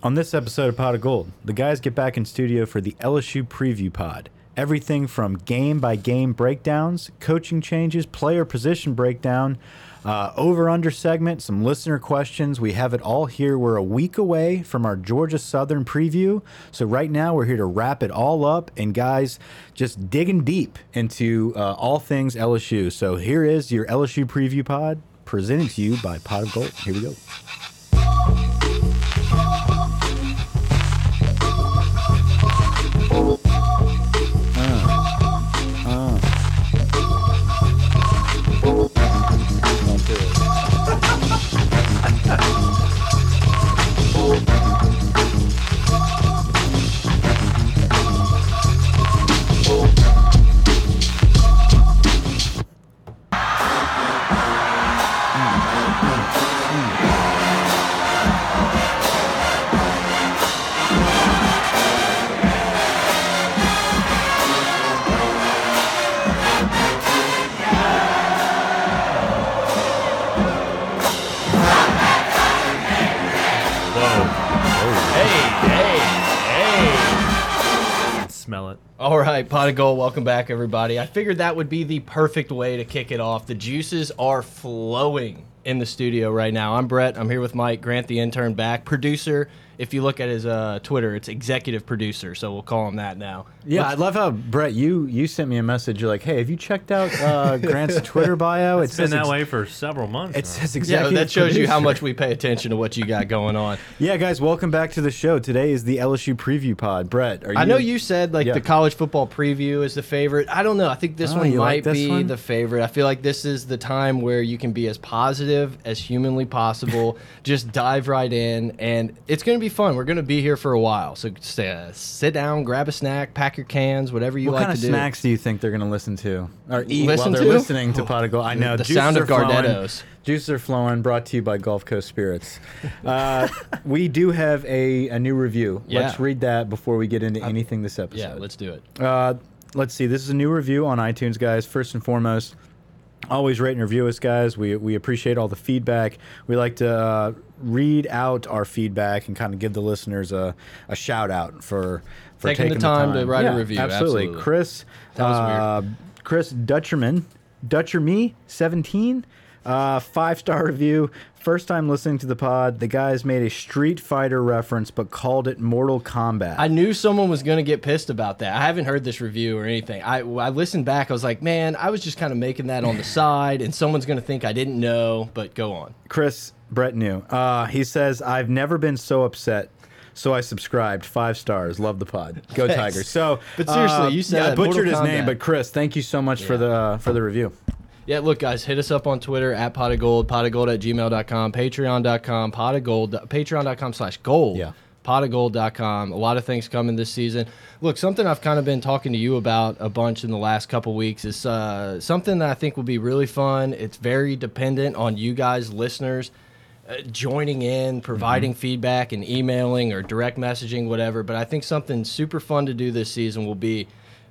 On this episode of Pot of Gold, the guys get back in studio for the LSU preview pod. Everything from game by game breakdowns, coaching changes, player position breakdown, uh, over under segment, some listener questions. We have it all here. We're a week away from our Georgia Southern preview. So, right now, we're here to wrap it all up. And, guys, just digging deep into uh, all things LSU. So, here is your LSU preview pod presented to you by Pot of Gold. Here we go. Of Gold, welcome back, everybody. I figured that would be the perfect way to kick it off. The juices are flowing in the studio right now. I'm Brett. I'm here with Mike Grant, the intern, back. Producer, if you look at his uh, Twitter, it's executive producer, so we'll call him that now. Yeah, I love how Brett, you you sent me a message. You're like, "Hey, have you checked out uh, Grant's Twitter bio? It's been that ex- way for several months. It now. says Yeah, executive. that shows you how much we pay attention to what you got going on. Yeah, guys, welcome back to the show. Today is the LSU preview pod. Brett, are you? I know you said like Yeah. the college football preview is the favorite. I don't know. I think this Oh, one you like might this be one? the favorite. I feel like this is the time where you can be as positive as humanly possible. Just dive right in, and it's going to be fun. We're going to be here for a while, so just, uh, sit down, grab a snack, pack your cans, whatever you What like kind of to do. snacks do you think they're going to listen to or eat Listen while they're to? listening to Pot of Gold? I know the sound of flowing. Gardettos. Juices are flowing. Brought to you by Gulf Coast Spirits. Uh, we do have a, a new review. Let's read that before we get into anything this episode. Yeah, let's do it. Uh, let's see. This is a new review on iTunes, guys. First and foremost, always rate and review us, guys. We we appreciate all the feedback. We like to uh, read out our feedback and kind of give the listeners a, a shout out for for Taking the taking, time to write a review, Absolutely, absolutely. Chris. That was uh, Chris Dutcherman, Dutcher me seventeen. Uh, five star review. First time listening to the pod. The guys made a Street Fighter reference, but called it Mortal Kombat. I knew someone was going to get pissed about that. I haven't heard this review or anything. I, I listened back. I was like, man, I was just kind of making that on the side, and someone's going to think I didn't know, but go on. Chris Brett knew. Uh, he says, "I've never been so upset." So I subscribed. Five stars. Love the pod. Go Thanks. Tigers. So, But seriously, uh, you said yeah, I butchered Mortal his name, Kombat. but Chris, thank you so much for the uh, for the review. Yeah, look, guys, hit us up on Twitter at pot of gold, pot of gold at gmail.com, patreon.com, pot of gold, patreon.com slash gold. Yeah. potofgold.com. A lot of things coming this season. Look, something I've kind of been talking to you about a bunch in the last couple weeks is uh, something that I think will be really fun. It's very dependent on you guys, listeners, uh, joining in, providing feedback, and emailing or direct messaging, whatever. But I think something super fun to do this season will be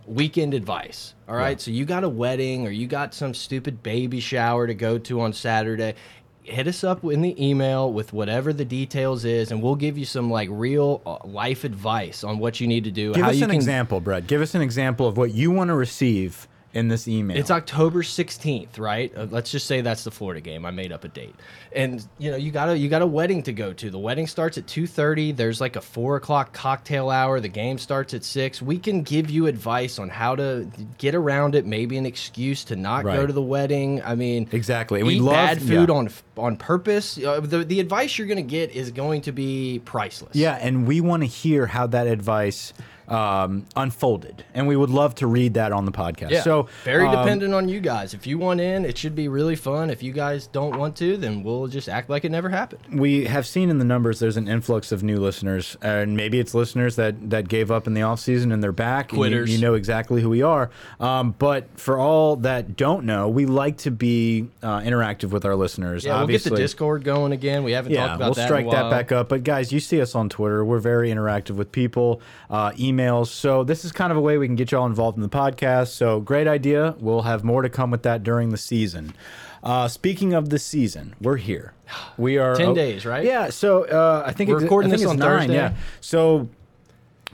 weekend advice. All right. So you got a wedding or you got some stupid baby shower to go to on Saturday. Hit us up in the email with whatever the details is, and we'll give you some like real uh, life advice on what you need to do. Give us an can, example, Brett. Give us an example of what you want to receive in this email. It's October 16th, right? Uh, let's just say that's the Florida game. I made up a date. And you know, you got a you got a wedding to go to. The wedding starts at 2:30. There's like a four o'clock cocktail hour. The game starts at six. We can give you advice on how to get around it. Maybe an excuse to not go to the wedding. I mean, Exactly. We love- bad food yeah. on on purpose. Uh, the the advice you're gonna get is going to be priceless. yeah, and we want to hear how that advice um, unfolded, and we would love to read that on the podcast. Yeah, So very um, dependent on you guys. If you want in, it should be really fun. If you guys don't want to, then we'll just act like it never happened. we have seen in the numbers there's an influx of new listeners and maybe it's listeners that that gave up in the off season and they're back and you- Quitters. you, know exactly who we are um, but for all that don't know we like to be uh, interactive with our listeners Yeah, we'll get the. Discord going again. We haven't talked about we'll that. in a strike that back up. But guys, you see us on Twitter. We're very interactive with people. Uh, emails. So this is kind of a way we can get y'all involved in the podcast. So great idea. We'll have more to come with that during the season. Uh, speaking of the season, we're here. We are 10 days, right? Yeah. So uh, I think We're recording think this on nine. Thursday? Yeah. So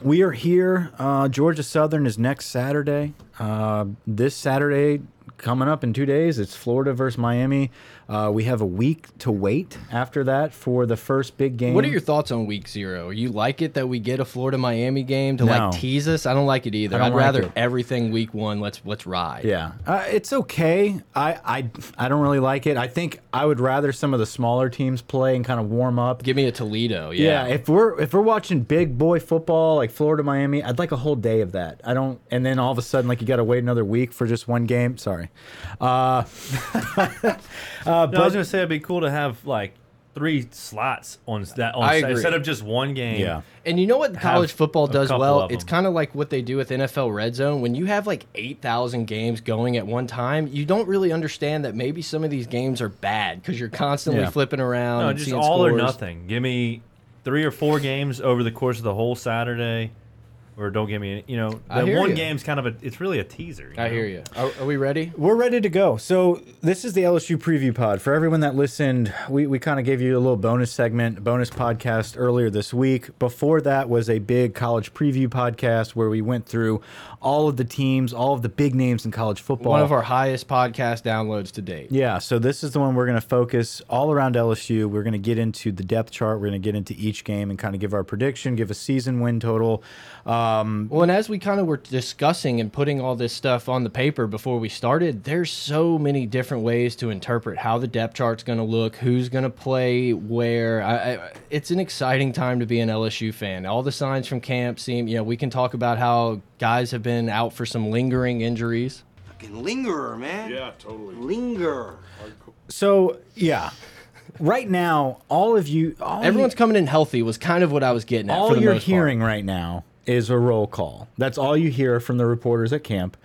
we are here. Uh, Georgia Southern is next Saturday. Uh, this Saturday, coming up in two days, it's Florida versus Miami. Uh, we have a week to wait after that for the first big game. What are your thoughts on week zero? You like it that we get a Florida Miami game to No. like tease us? I don't like it either. I'd like rather it. everything week one. Let's let's ride. Yeah, uh, it's okay. I, I I don't really like it. I think I would rather some of the smaller teams play and kind of warm up. Give me a Toledo. Yeah. Yeah. if we're if we're watching big boy football like Florida Miami, I'd like a whole day of that. I don't, and then all of a sudden like you got to wait another week for just one game. Sorry, uh, uh, No, I was gonna say it'd be cool to have like three slots on that on I agree. instead of just one game. yeah, And you know what college football does well? It's kind of like what they do with NFL Red Zone. When you have like 8,000 games going at one time, you don't really understand that maybe some of these games are bad because you're constantly Yeah. flipping around. No, just seeing all or nothing. Give me three or four games over the course of the whole Saturday, or don't give me any. You know, I that hear one ya. game's kind of a. It's really a teaser. I know? hear you. Are, are we ready? we're ready to go. So this is the LSU preview pod. For everyone that listened, we we kind of gave you a little bonus segment, bonus podcast earlier this week. Before that was a big college preview podcast where we went through all of the teams, all of the big names in college football. One of our highest podcast downloads to date. Yeah, so this is the one we're going to focus all around LSU. We're going to get into the depth chart. We're going to get into each game and kind of give our prediction, give a season win total. Uh, Um, Well, and as we kind of were discussing and putting all this stuff on the paper before we started, there's so many different ways to interpret how the depth chart's going to look, who's going to play where. I, I, it's an exciting time to be an LSU fan. All the signs from camp seem, you know, we can talk about how guys have been out for some lingering injuries. Fucking lingerer, man. Yeah, totally. Linger. so yeah, right now, all of you, all Everyone's you, coming in healthy was kind of what I was getting at. for all the you're most part. hearing right now is a roll call. That's all you hear from the reporters at camp.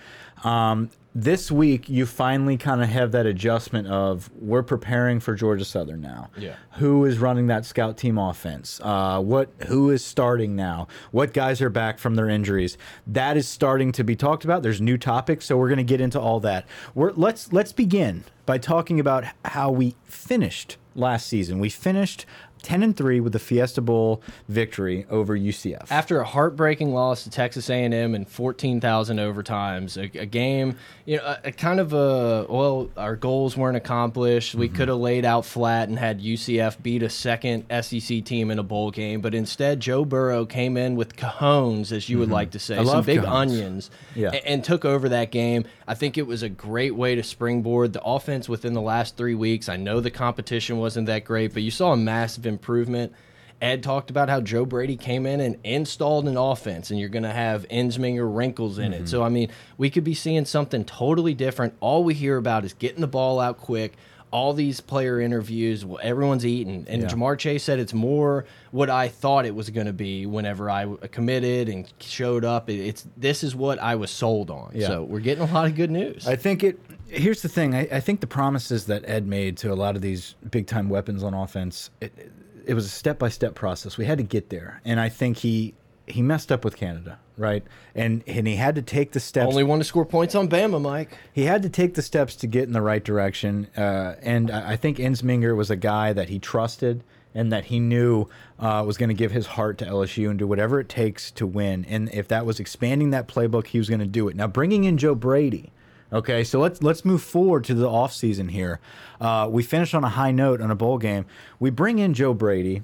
Um, this week, you finally kind of have that adjustment of we're preparing for Georgia Southern now. Yeah. Who is running that scout team offense? Uh, what who is starting now? What guys are back from their injuries? That is starting to be talked about. There's new topics, so we're going to get into all that. We're, let's let's begin by talking about how we finished last season. We finished 10 and 3 with the Fiesta Bowl victory over UCF. after a heartbreaking loss to Texas A&M and 14,000 overtimes, a, a game, you know, a, a kind of a well, our goals weren't accomplished. We mm-hmm. could have laid out flat and had UCF beat a second SEC team in a bowl game, but instead Joe Burrow came in with cajones, as you would mm-hmm. like to say, I some big cajones. onions, Yeah. a- and took over that game. I think it was a great way to springboard the offense within the last three weeks. I know the competition wasn't that great, but you saw a massive improvement. Ed talked about how Joe Brady came in and installed an offense, and you're going to have Ensminger wrinkles in it. Mm-hmm. So, I mean, we could be seeing something totally different. All we hear about is getting the ball out quick. All these player interviews, everyone's eating. And Yeah. Ja'Marr Chase said it's more what I thought it was going to be whenever I committed and showed up. It's this is what I was sold on. Yeah. So we're getting a lot of good news. I think it. Here's the thing. I, I think the promises that Ed made to a lot of these big time weapons on offense, it, it was a step by step process. We had to get there, and I think he he messed up with Canada, right? And and he had to take the steps. Only one to score points on Bama, Mike. he had to take the steps to get in the right direction. Uh, and I I think Ensminger was a guy that he trusted and that he knew uh, was going to give his heart to LSU and do whatever it takes to win. And if that was expanding that playbook, he was going to do it. Now, bringing in Joe Brady. Okay, so let's let's move forward to the offseason here. Uh, we finished on a high note on a bowl game. We bring in Joe Brady,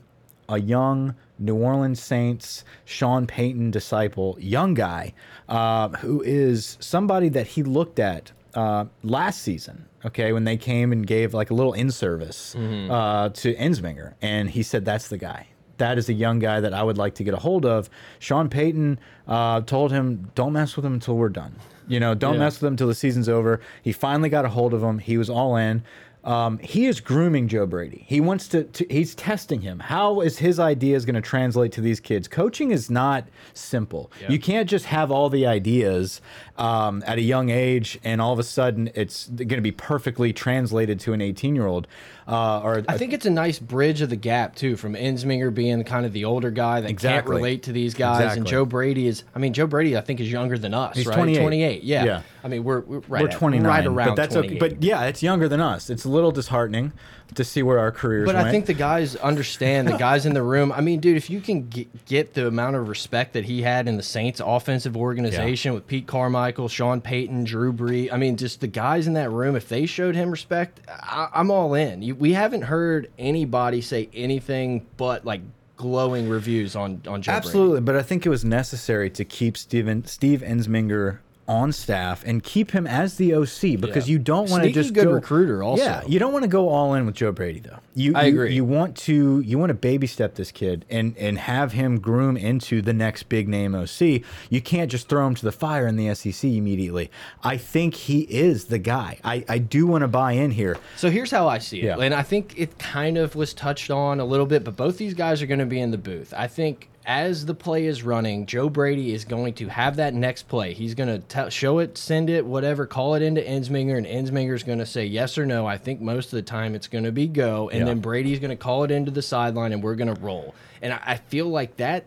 a young New Orleans Saints Sean Payton disciple, young guy uh, who is somebody that he looked at uh, last season. Okay, when they came and gave like a little in service uh, to Ensminger, and he said that's the guy. That is a young guy that I would like to get a hold of. Sean Payton uh, told him, "Don't mess with him until we're done. You know, don't Yeah. mess with him until the season's over." He finally got a hold of him. He was all in. Um, he is grooming Joe Brady. He wants to, to he's testing him. How is his ideas going to translate to these kids? Coaching is not simple. You can't just have all the ideas um, at a young age and all of a sudden it's going to be perfectly translated to an 18 year old. Uh, or I think it's a nice bridge of the gap too, from Ensminger being kind of the older guy that can't relate to these guys, and Joe Brady is. I mean, Joe Brady, I think is younger than us. He's right? 28. 28. Yeah. Yeah. I mean, we're we're right, we're at- 29, right around. but that's okay. But yeah, it's younger than us. It's a little disheartening to see where our careers But went. I think the guys understand the guys in the room. I mean, dude, if you can get, get the amount of respect that he had in the Saints offensive organization with Pete Carmichael, Sean Payton, Drew Brees, I mean, just the guys in that room, if they showed him respect, I, I'm all in. You, we haven't heard anybody say anything but like glowing reviews on on Joe Brady. Absolutely, but I think it was necessary to keep Steven Steve Ensminger on staff and keep him as the OC because Yeah. you don't want to just good go, recruiter also. Yeah, you don't want to go all in with Joe Brady though. You, I you- agree. You want to you want to baby step this kid and and have him groom into the next big name OC. You can't just throw him to the fire in the SEC immediately. I think he is the guy. I I do want to buy in here. So here's how I see it. Yeah. And I think it kind of was touched on a little bit, but both these guys are going to be in the booth. I think as the play is running, Joe Brady is going to have that next play. He's going to show it, send it, whatever, call it into Ensminger, and Ensminger's going to say yes or no. I think most of the time it's going to be go, and Yeah. then Brady's going to call it into the sideline, and we're going to roll. And I, I feel like that.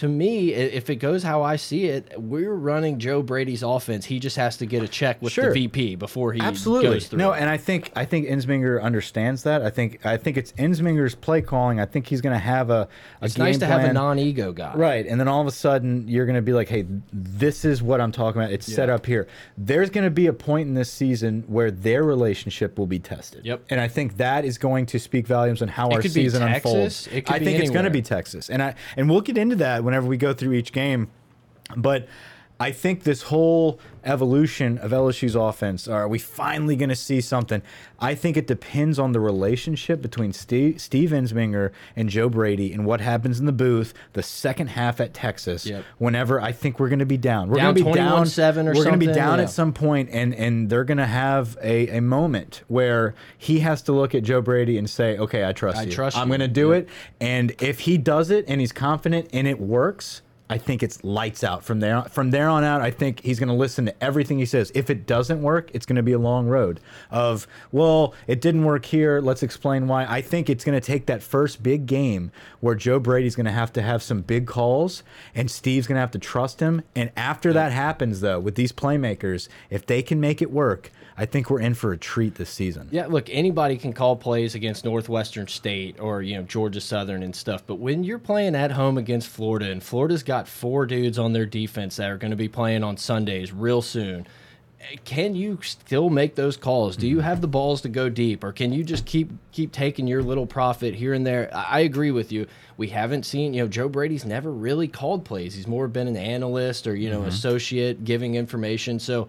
To me, if it goes how I see it, we're running Joe Brady's offense. He just has to get a check with Sure. the VP before he Absolutely. goes through. No, and I think I think Ensminger understands that. I think I think it's Ensminger's play calling. I think he's going to have a, a it's game nice to have a non-ego guy. Right, and then all of a sudden you're going to be like, "Hey, this is what I'm talking about. It's set up here." There's going to be a point in this season where their relationship will be tested. Yep. And I think that is going to speak volumes on how It our could be season Texas, unfolds. it could I be think it's going to be Texas, and I and we'll get into that whenever we go through each game. But I think this whole evolution of LSU's offense, are we finally going to see something? I think it depends on the relationship between Steve, Steve Ensminger and Joe Brady and what happens in the booth the second half at Texas. Yep. Whenever I think we're going to be down, we're going to be down 21-7 or We're going to be down yeah. at some point, and and they're going to have a a moment where he has to look at Joe Brady and say, "Okay, I trust I you. trust I'm going to do it." And if he does it and he's confident and it works, I think it's lights out from there. From there on out, I think he's going to listen to everything he says. If it doesn't work, it's going to be a long road of, well, it didn't work here. Let's explain why. I think it's going to take that first big game where Joe Brady's going to have to have some big calls and Steve's going to have to trust him. And after that happens, though, with these playmakers, if they can make it work, I think we're in for a treat this season. Yeah, look, anybody can call plays against Northwestern State or you know Georgia Southern and stuff, but when you're playing at home against Florida, and Florida's got four dudes on their defense that are going to be playing on Sundays real soon, can you still make those calls? Do you mm-hmm. have the balls to go deep, or can you just keep keep taking your little profit here and there? I I agree with you. We haven't seen, you know, Joe Brady's never really called plays. He's more been an analyst or you know mm-hmm. associate giving information. So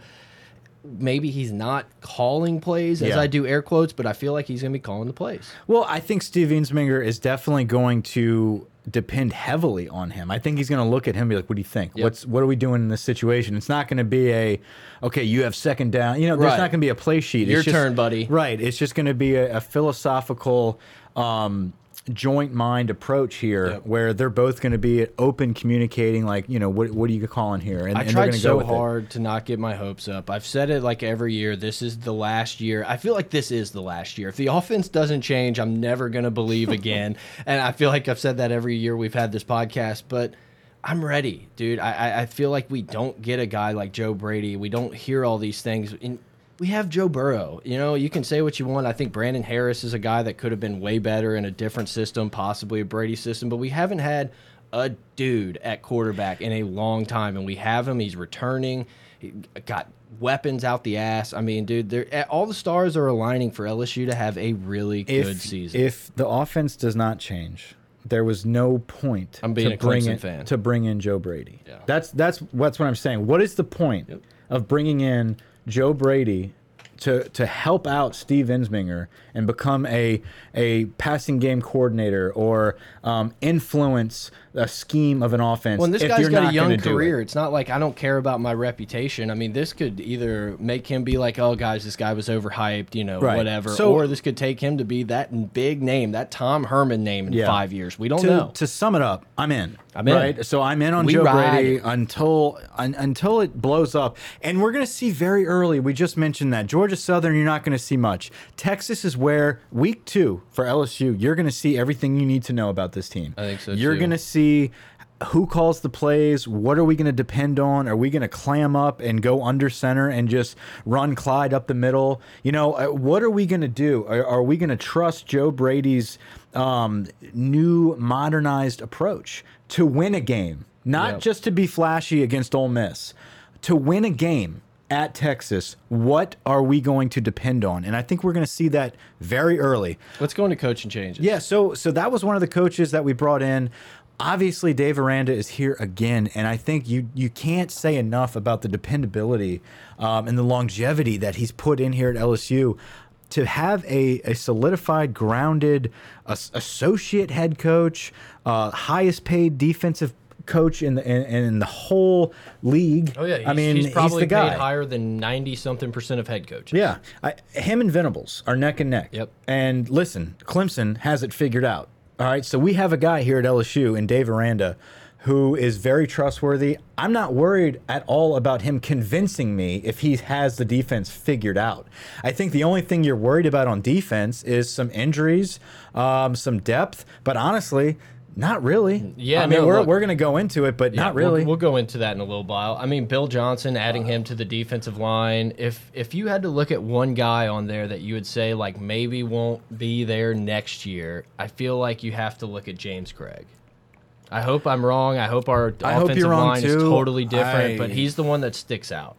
maybe he's not calling plays as Yeah. I do air quotes, but I feel like he's going to be calling the plays. Well, I think Steve Ensminger is definitely going to depend heavily on him. I think he's going to look at him and be like, "What do you think? Yep. What's what are we doing in this situation?" It's not going to be a, "Okay, you have second down." You know, there's Right. not going to be a play sheet. Your It's just- turn, buddy. Right. It's just going to be a, a philosophical. Um, joint mind approach here Yep. where they're both going to be open communicating like you know what, what are you calling here and, I and they're tried so with it. hard to not get my hopes up. I've said it like every year. This is the last year. I feel like this is the last year. If the offense doesn't change, I'm never going to believe again. and I feel like I've said that every year we've had this podcast, but I'm ready, dude. I, I, I feel like we don't get a guy like Joe Brady. We don't hear all these things. And we have Joe Burrow. You know, you can say what you want. I think Brandon Harris is a guy that could have been way better in a different system, possibly a Brady system, but we haven't had a dude at quarterback in a long time, and we have him. He's returning. He got weapons out the ass. I mean, dude, all the stars are aligning for LSU to have a really good if, season. If the offense does not change, there was no point I'm being to a bring Clemson in, fan. to bring in Joe Brady. Yeah. That's that's that's what I'm saying. What is the point of bringing in Joe Brady to to help out Steve Ensminger and become a a passing game coordinator or um, influence a scheme of an offense? Well, and this if guy's you're got a young gonna it? career. It's not like I don't care about my reputation. I mean, this could either make him be like, "Oh, guys, this guy was overhyped," you know, Right. whatever, So- or this could take him to be that big name, that Tom Herman name in Yeah. five years. We don't to, know. To sum it up, I'm in. I'm in. Right. So I'm in on We Joe ride Brady until un, until it blows up, and we're gonna see very early. We just mentioned that Georgia Georgia Southern, you're not going to see much. Texas is where week two for LSU, you're going to see everything you need to know about this team. I think so, You're too. going to see who calls the plays. What are we going to depend on? Are we going to clam up and go under center and just run Clyde up the middle? You know, uh, what are we going to do? Are, are we going to trust Joe Brady's um, new modernized approach to win a game, not Yep. just to be flashy against Ole Miss, to win a game? At Texas, what are we going to depend on? And I think we're going to see that very early. Let's go into coaching changes. Yeah, so so that was one of the coaches that we brought in. Obviously, Dave Aranda is here again, and I think you you can't say enough about the dependability um, and the longevity that he's put in here at LSU. To have a, a solidified, grounded as- associate head coach, uh, highest paid defensive coach in the in, in the whole league. Oh yeah. He's, I mean, he's probably the guy. paid higher than ninety something percent of head coaches. Yeah, I, him and Venables are neck and neck. Yep. And listen, Clemson has it figured out. All right, so we have a guy here at LSU in Dave Aranda who is very trustworthy. I'm not worried at all about him convincing me if he has the defense figured out. I think the only thing you're worried about on defense is some injuries, um, some depth, but honestly, not really. Yeah, I mean, no, we're, look- we're going to go into it, but Yeah, not we'll- really. We'll, go into that in a little while. I mean, Bill Johnson adding him to the defensive line. If if you had to look at one guy on there that you would say like maybe won't be there next year, I feel like you have to look at James Cregg. I hope I'm wrong. I hope our I hope offensive you're wrong, line is too. totally different, I- but he's the one that sticks out.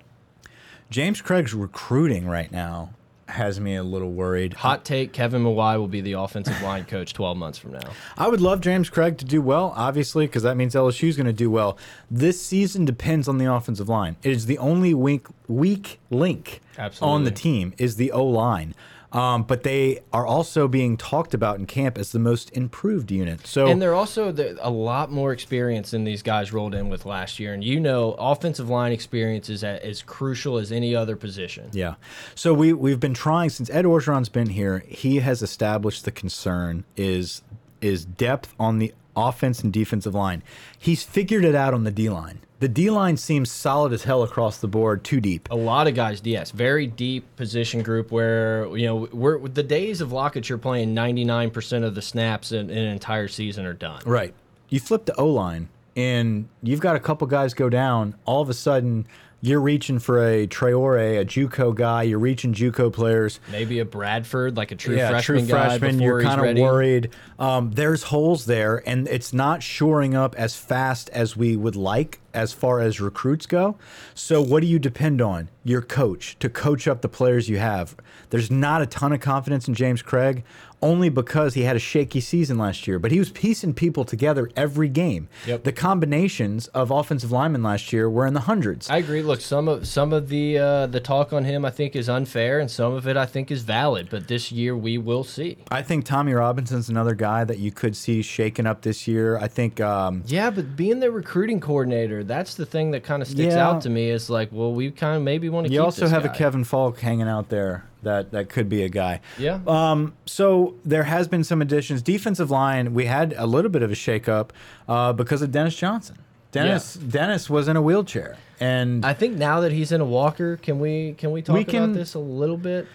James Cregg's recruiting right now has me a little worried. Hot take: Kevin Mawae will be the offensive line coach 12 months from now. I would love James Cregg to do well, obviously, because that means LSU is going to do well. This season depends on the offensive line. It is the only weak weak link on the team is the O line. Um, but they are also being talked about in camp as the most improved unit. So And they're also the, a lot more experience than these guys rolled in with last year. And you know, offensive line experience is as crucial as any other position. Yeah. So we we've been trying since Ed Orgeron's been here. He has established the concern is is depth on the offense and defensive line. He's figured it out on the D line. The D line seems solid as hell across the board, too deep. A lot of guys, yes, very deep position group where you know we're the days of Lockett you're playing 99% of the snaps in, in an entire season are done. Right. You flip the O line and you've got a couple guys go down. All of a sudden, you're reaching for a Traore, a JUCO guy. You're reaching JUCO players. Maybe a Bradford, like a true yeah, freshman true guy freshman. You're kind of worried. Um, there's holes there, and it's not shoring up as fast as we would like as far as recruits go. So, what do you depend on? Your coach to coach up the players you have. There's not a ton of confidence in James Cregg, only because he had a shaky season last year, but he was piecing people together every game. Yep. The combinations of offensive linemen last year were in the hundreds. I agree. Look, some of some of the uh, the talk on him I think is unfair, and some of it I think is valid. But this year we will see. I think Tommy Robinson's another guy that you could see shaken up this year. I think um, Yeah, but being the recruiting coordinator, that's the thing that kind of sticks Yeah. out to me. Is like, well, we kind of maybe want to. You also have guy. a Kevin Faulk hanging out there that that could be a guy. Yeah. Um, so there has been some additions. Defensive line, we had a little bit of a shakeup uh, because of Dennis Johnson. Dennis Dennis was in a wheelchair, and I think now that he's in a walker, can we can we talk We can- about this a little bit?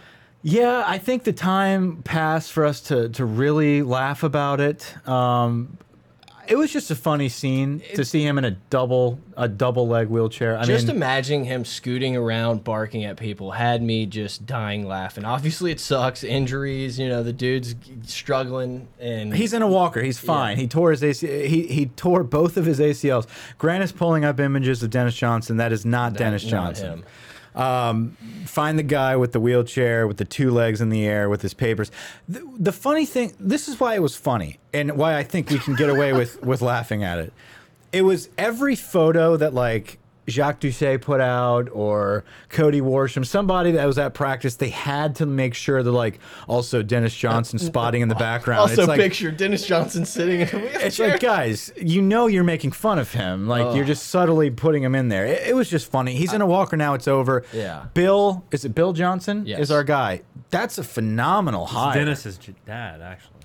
yeah, I think the time passed for us to to really laugh about it. Um, it was just a funny scene to see him in a double a double leg wheelchair. I just mean, imagining him scooting around, barking at people, had me just dying laughing. Obviously, it sucks. Injuries, you know, the dude's struggling, and He's in a walker. He's fine. He tore his AC. He he tore both of his ACLs. Grant is pulling up images of Dennis Johnson. That is not Dennis not Johnson. him. Um, find the guy with the wheelchair with the two legs in the air with his papers. The, the funny thing. This is why it was funny, and why I think we can get away with with laughing at it. It was every photo that like Jacques Doucet put out or Cody Worsham, somebody that was at practice, they had to make sure that like also Dennis Johnson spotting in the background. Also, it's like, picture Dennis Johnson sitting in a wheelchair. it's like, guys, you know you're making fun of him. Like you're just subtly putting him in there. It, it was just funny. He's in a walker now. It's over. Yeah. Bill, is it Bill Johnson? Yes. Is our guy. That's a phenomenal hire. Dennis's dad, actually.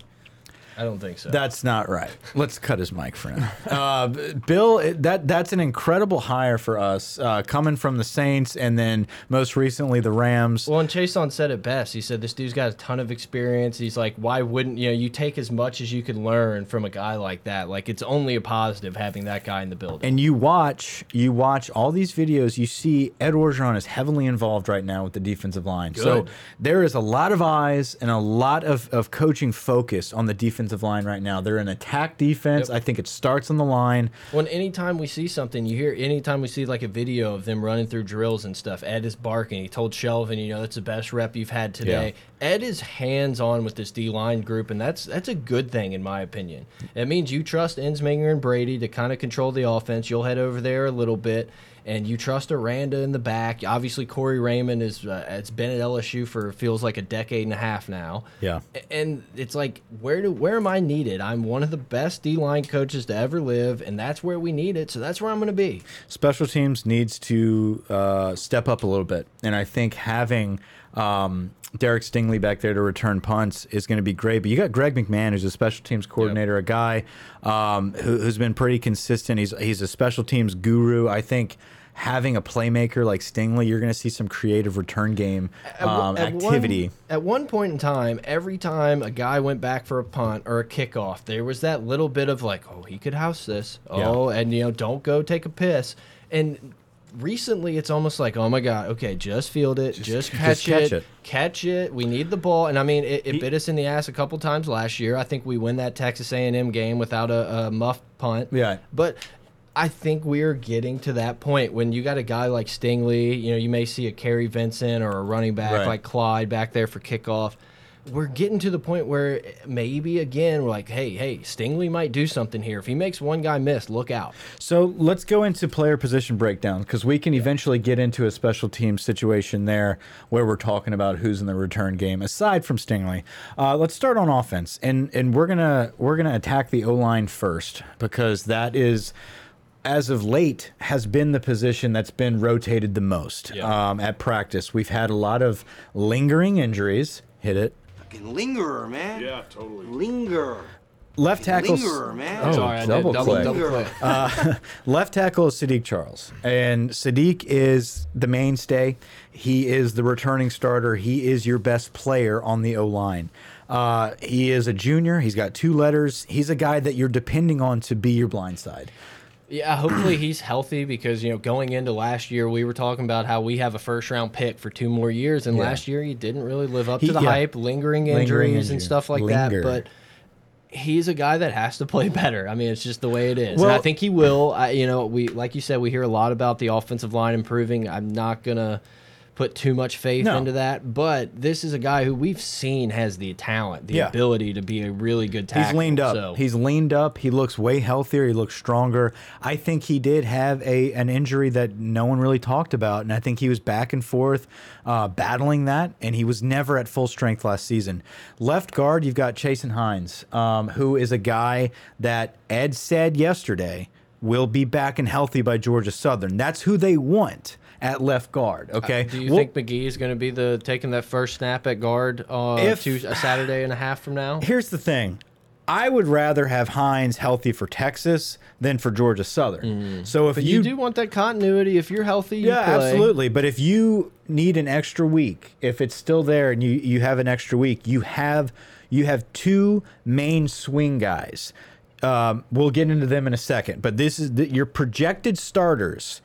I don't think so. That's not right. Let's cut his mic for. Uh, Bill, that that's an incredible hire for us, uh, coming from the Saints and then most recently the Rams. Well, and Chason said it best. He said this dude's got a ton of experience. He's like, why wouldn't you know? You take as much as you can learn from a guy like that. Like it's only a positive having that guy in the building. And you watch, you watch all these videos. You see Ed Orgeron is heavily involved right now with the defensive line. So there is a lot of eyes and a lot of, of coaching focus on the defensive line right now. They're an attack defense. Yep. I think it starts on the line. When anytime we see something, you hear anytime we see like a video of them running through drills and stuff, Ed is barking. He told Shelvin, you know, that's the best rep you've had today. Ed is hands on with this D line group, and that's that's a good thing in my opinion. It means you trust Ensminger and Brady to kind of control the offense. You'll head over there a little bit. And you trust Aranda in the back. Obviously, Corey Raymond is. Uh, it's been at LSU for feels like a decade and a half now. Yeah. And it's like, where do where am I needed? I'm one of the best D line coaches to ever live, and that's where we need it. So that's where I'm going to be. special teams needs to uh, step up a little bit, and I think having um, Derek Stingley back there to return punts is going to be great. But you got Greg McMahon, who's a special teams coordinator, a guy um, who, who's been pretty consistent. He's he's a special teams guru. I think. Having a playmaker like Stingley, you're going to see some creative return game um, at one- activity. at one point in time, every time a guy went back for a punt or a kickoff, there was that little bit of like, oh, he could house this. Yeah. Oh, and you know, don't go take a piss. And recently, it's almost like, oh my god, okay, just field it, just, catch, catch it, it. catch it. We need the ball, and I mean, it, it bit us in the ass a couple times last year. I think we win that Texas A&M game without a, a muff punt. Yeah. but. I think we're getting to that point when you got a guy like Stingley, you know, you may see a Kary Vincent or a running back Right. like Clyde back there for kickoff. We're getting to the point where maybe again we're like, hey, hey, Stingley might do something here. If he makes one guy miss, look out. So let's go into player position breakdown because we can eventually get into a special team situation there where we're talking about who's in the return game aside from Stingley. Uh, let's start on offense and and we're gonna we're gonna attack the O line first because that is. As of late, has been the position that's been rotated the most Yeah. um, at practice. We've had a lot of lingering injuries. Hit it. Fucking lingerer, man. Yeah, totally. Linger. Left tackle. Lingerer, man. Oh, Sorry, double double, click. double click. Left tackle is Saahdiq Charles, and Saahdiq is the mainstay. He is the returning starter. He is your best player on the O line. Uh, he is a junior. He's got two letters. He's a guy that you're depending on to be your blind side. Yeah, hopefully he's healthy because you know going into last year we were talking about how we have a first round pick for two more years, and Yeah. last year he didn't really live up He- to the yeah. hype, lingering injuries Lingering and stuff like Linger. that. But he's a guy that has to play better. I mean, it's just the way it is, and I think he will. I, you know, we like you said, we hear a lot about the offensive line improving. I'm not gonna put too much faith No. into that, but this is a guy who we've seen has the talent, the Yeah. ability to be a really good tackle. He's leaned up. So. He's leaned up. He looks way healthier. He looks stronger. I think he did have a an injury that no one really talked about, and I think he was back and forth uh, battling that, and he was never at full strength last season. Left guard, you've got Chasen Hines, um, who is a guy that Ed said yesterday will be back and healthy by Georgia Southern. That's who they want at left guard. Okay. Uh, Do you Well- think Magee is going to be the taking that first snap at guard uh, If- two, a Saturday and a half from now? Here's the thing. I would rather have Hines healthy for Texas than for Georgia Southern. So if Mm. But you, do want that continuity. If you're healthy, you yeah, play. absolutely. But if you need an extra week, if it's still there and you you have an extra week, you have you have two main swing guys. Um, we'll get into them in a second, but this is the, your projected starters.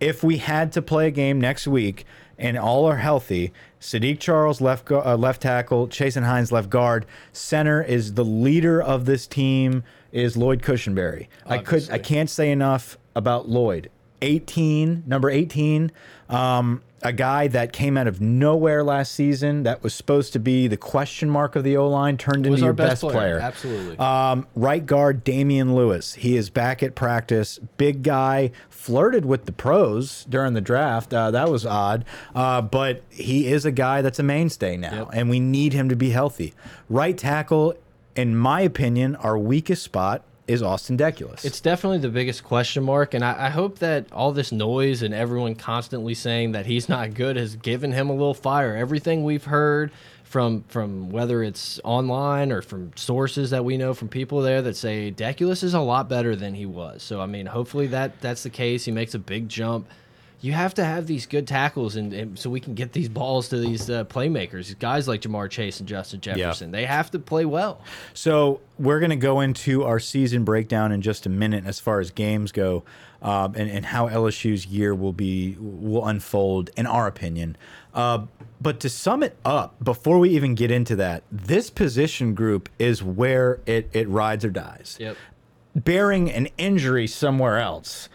If we had to play a game next week and all are healthy, Saahdiq Charles left uh, left tackle, Chasen Hines left guard, center is the leader of this team is Lloyd Cushenberry. I could I can't say enough about Lloyd. 18, number 18, um, a guy that came out of nowhere last season that was supposed to be the question mark of the O line turned into your best player, player. absolutely. Um, right guard Damien Lewis. He is back at practice. Big guy, flirted with the pros during the draft. Uh, that was odd, uh, but he is a guy that's a mainstay now, Yep. and we need him to be healthy. Right tackle, in my opinion, our weakest spot is Austin Deculus. It's definitely the biggest question mark, and I, I hope that all this noise and everyone constantly saying that he's not good has given him a little fire. Everything we've heard from from whether it's online or from sources that we know from people there that say Deculus is a lot better than he was. So I mean, hopefully that that's the case. He makes a big jump. You have to have these good tackles, and, and so we can get these balls to these uh, playmakers, guys like Ja'Marr Chase and Justin Jefferson. They have to play well. So we're going to go into our season breakdown in just a minute as far as games go, um, and and how LSU's year will be will unfold in our opinion. Uh, but to sum it up, before we even get into that, this position group is where it it rides or dies. Yep. Bearing an injury somewhere else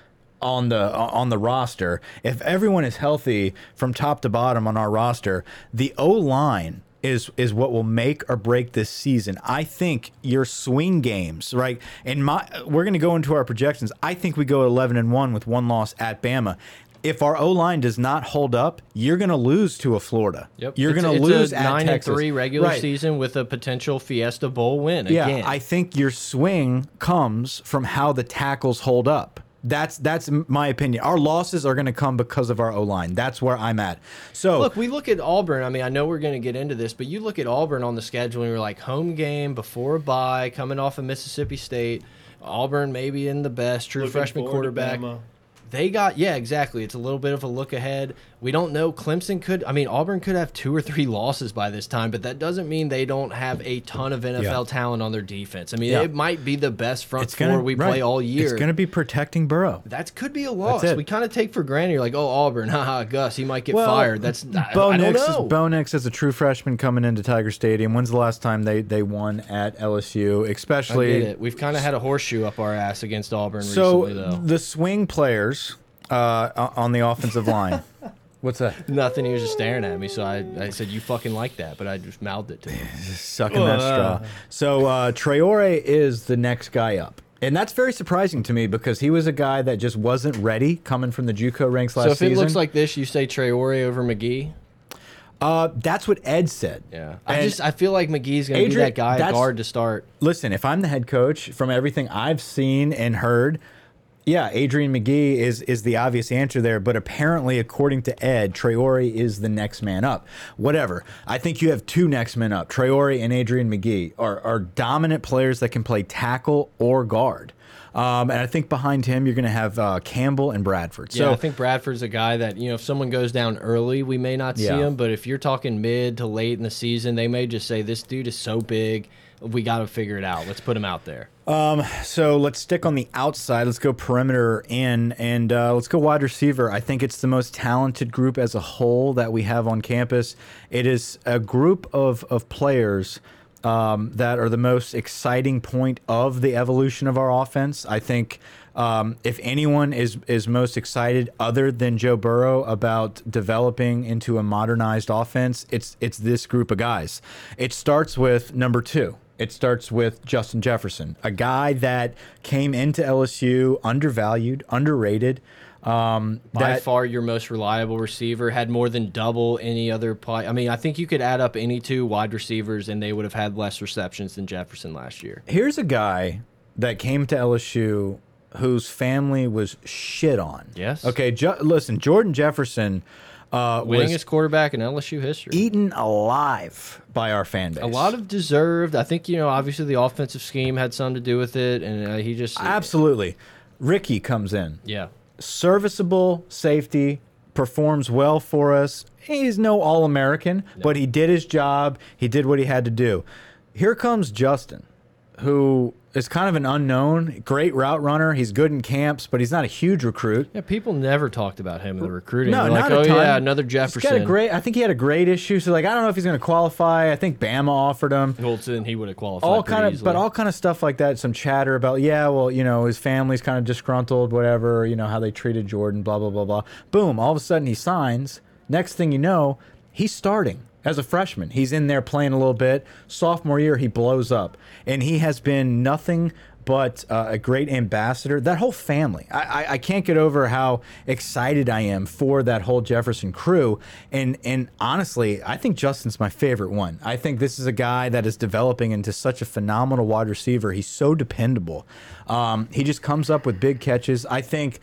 on the on the roster, if everyone is healthy from top to bottom on our roster, the O line is is what will make or break this season. I think your swing games, right? And my we're going to go into our projections. I think we go 11 and 1 with one loss at Bama. If our O line does not hold up, you're going to lose to a Florida. Yep. You're going to lose a at nine Texas. and three regular Right. season with a potential Fiesta Bowl win. Yeah, again. I think your swing comes from how the tackles hold up. That's that's my opinion. Our losses are going to come because of our O line. That's where I'm at. So Look, we look at Auburn. I mean, I know we're going to get into this, but you look at Auburn on the schedule and you're like home game before a bye, coming off of Mississippi State. Auburn maybe in the best true Looking freshman forward to quarterback. They got yeah, exactly. It's a little bit of a look ahead. We don't know. Clemson could. I mean, Auburn could have two or three losses by this time, but that doesn't mean they don't have a ton of NFL Yeah. talent on their defense. I mean, Yeah. it might be the best front it's four going to we play all year. It's going to be protecting Burrow. that could be a loss. We kind of take for granted. You're like, oh, Auburn, haha, Gus, he might get Well, fired. That's I, Bo I don't Nix, know. is, Bo Nix is a true freshman coming into Tiger Stadium. When's the last time they they won at LSU? Especially. We've kind of had a horseshoe up our ass against Auburn so recently, though. the swing players uh, on the offensive line. What's that? Nothing. He was just staring at me, so I, I said, "You fucking like that," but I just mouthed it to him. sucking that straw. So uh, Traore is the next guy up. And that's very surprising to me because he was a guy that just wasn't ready coming from the JUCO ranks last so if season. it looks like this, you say Traore over Magee. uh, that's what Ed said. Yeah, I And just I feel like Magee's gonna be Adrian, that guy at that's- guard to start. listen, if I'm the head coach, from everything I've seen and heard, yeah, Adrian Magee is is the obvious answer there. But apparently, according to Ed, Traore is the next man up. Whatever. I think you have two next men up. Traore and Adrian McGee are are dominant players that can play tackle or guard. Um, and I think behind him, you're going to have uh, Campbell and Bradford. Yeah, So I think Bradford's a guy that you know if someone goes down early, we may not see Yeah. him. But if you're talking mid to late in the season, they may just say this dude is so big, we got to figure it out. Let's put him out there. So let's stick on the outside. Let's go perimeter in, and uh, let's go wide receiver. I think it's the most talented group as a whole that we have on campus. It is a group of of players um, that are the most exciting point of the evolution of our offense. I think. Um, if anyone is is most excited, other than Joe Burrow, about developing into a modernized offense, it's it's this group of guys. It starts with number two. It starts with Justin Jefferson, a guy that came into LSU undervalued, underrated. Um, By that far, your most reliable receiver had more than double any other play. I mean, I think you could add up any two wide receivers, and they would have had less receptions than Jefferson last year. here's a guy that came to LSU whose family was shit on. Yes. Okay. Listen, Jordan Jefferson uh, was Winningest quarterback in LSU history. eaten alive by our fan base. A lot of deserved. I think you know. Obviously, the offensive scheme had something to do with it, and uh, he just absolutely. Ricky comes in. yeah. serviceable safety, performs well for us. He's no All American, but he did his job. He did what he had to do. Here comes Justin, who is kind of an unknown, great route runner. He's good in camps, but he's not a huge recruit. Yeah, people never talked about him in the recruiting. No, They're like, not a oh ton. yeah, another He's Jefferson. got a great. I think he had a great issue. So like, I don't know if he's going to qualify. I think Bama offered him. Holton, he would have qualified. all kind of easily. but all kind of stuff like that some chatter about yeah well you know his family's kind of disgruntled whatever you know how they treated jordan blah blah blah blah boom all of a sudden he signs next thing you know he's starting as a freshman he's in there playing a little bit sophomore year he blows up and he has been nothing but uh, a great ambassador. That whole family, I, I, I can't get over how excited I am for that whole Jefferson crew. And and honestly, I think Justin's my favorite one. I think this is a guy that is developing into such a phenomenal wide receiver. He's so dependable. Um, he just comes up with big catches. I think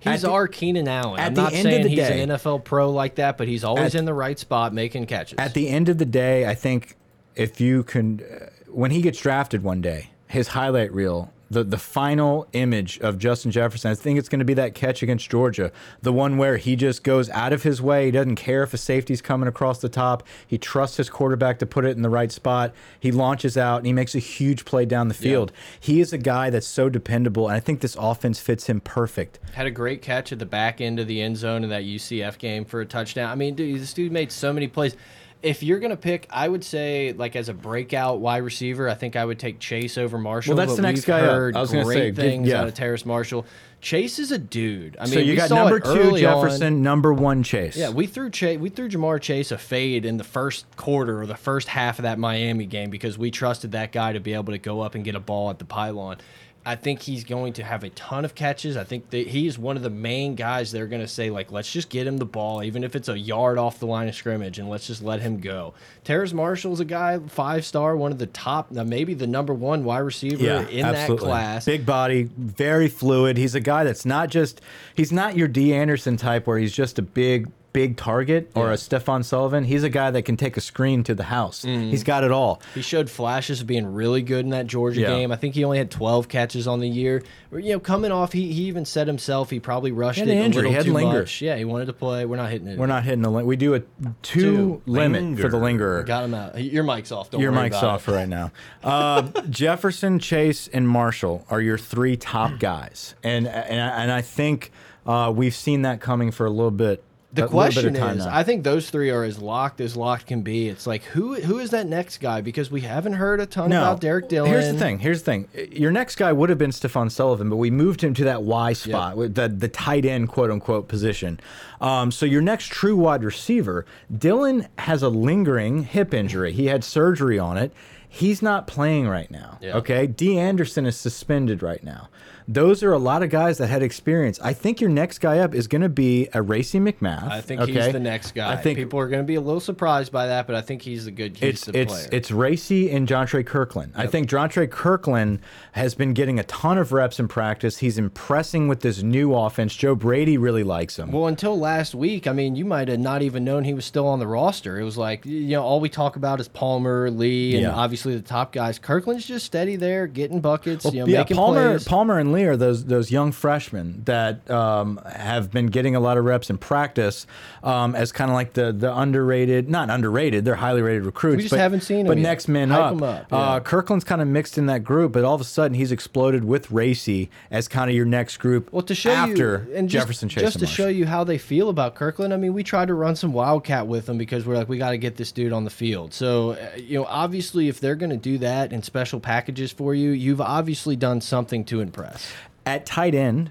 He's the- our Keenan Allen. at I'm the not end of saying the he's day- an NFL pro like that, but he's always At- in the right spot making catches. At the end of the day, I think if you can, uh, when he gets drafted one day, his highlight reel, the the final image of Justin Jefferson, I think it's going to be that catch against Georgia, the one where he just goes out of his way. He doesn't care if a safety's coming across the top. He trusts his quarterback to put it in the right spot. He launches out and he makes a huge play down the field. He is a guy that's so dependable, and I think this offense fits him perfect. Had a great catch at the back end of the end zone in that UCF game for a touchdown. I mean, dude, this dude made so many plays. If you're gonna pick, I would say like as a breakout wide receiver, I think I would take Chase over Marshall. Well, that's the next guy. Heard I was gonna great say, things yeah. out of Terrace Marshall. Chase is a dude. I mean, so you got number two early on. Jefferson, number one Chase. Yeah, we threw Chase, we threw Ja'Marr Chase a fade in the first quarter or the first half of that Miami game because we trusted that guy to be able to go up and get a ball at the pylon. I think he's going to have a ton of catches. I think that he is one of the main guys they're going to say like, let's just get him the ball, even if it's a yard off the line of scrimmage, and let's just let him go. Terrace Marshall's a guy, five star, one of the top, maybe the number one wide receiver in that class. Big body, very fluid. He's a guy that's not just he's not your D Anderson type where he's just a big big target or Yeah. a Stephen Sullivan. He's a guy that can take a screen to the house. Mm-hmm. He's got it all. He showed flashes of being really good in that Georgia Yeah. game. I think he only had 12 catches on the year. You know, coming off, he, he even said himself he probably rushed He had it an a injury. little He had too linger. much. Yeah, he wanted to play. We're not hitting it. We're not hitting the limit. We do a two, Two. limit for the lingerer. Got him out. Your mic's off. Don't Your worry mic's about off it. for right now. Uh, Jefferson, Chase, and Marshall are your three top guys, and and, I- and I think uh, we've seen that coming for a little bit. The a little bit of question is, now. I think those three are as locked as locked can be. It's like who who is that next guy? Because we haven't heard a ton about Derrick Dillon. Here's the thing. Here's the thing. Your next guy would have been Stephen Sullivan, but we moved him to that Y spot, with the the tight end quote unquote position. Um, so your next true wide receiver, Dillon has a lingering hip injury. He had surgery on it. He's not playing right now. Yeah. Okay. Dee Anderson is suspended right now. Those are a lot of guys that had experience. I think your next guy up is going to be a Racey McMath. I think okay? he's the next guy. I think people are going to be a little surprised by that, but I think he's the good it's Houston it's player. it's Racey and Jontre Kirkland. I think Jontre Kirkland has been getting a ton of reps in practice. He's impressing with this new offense. Joe Brady really likes him. Well, until last week, I mean, you might have not even known he was still on the roster. It was like, you know, all we talk about is Palmer, Lee, and Yeah. obviously the top guys. Kirkland's just steady there, getting buckets, you know, yeah, making Palmer, plays. Palmer and Lee are those those young freshmen that um, have been getting a lot of reps in practice um, as kind of like the the underrated, not underrated, they're highly rated recruits. We just but, haven't seen 'em But yet. next men Hype up. up, uh. Kirkland's kind of mixed in that group, but all of a sudden he's exploded with Racey as kind of your next group. Well, to show after you, and just, Jefferson Chase, just to show you how they feel about Kirkland. I mean, we tried to run some wildcat with them because we're like, we got to get this dude on the field. So, uh, you know, obviously, if they're going to do that in special packages for you, you've obviously done something to impress. At tight end,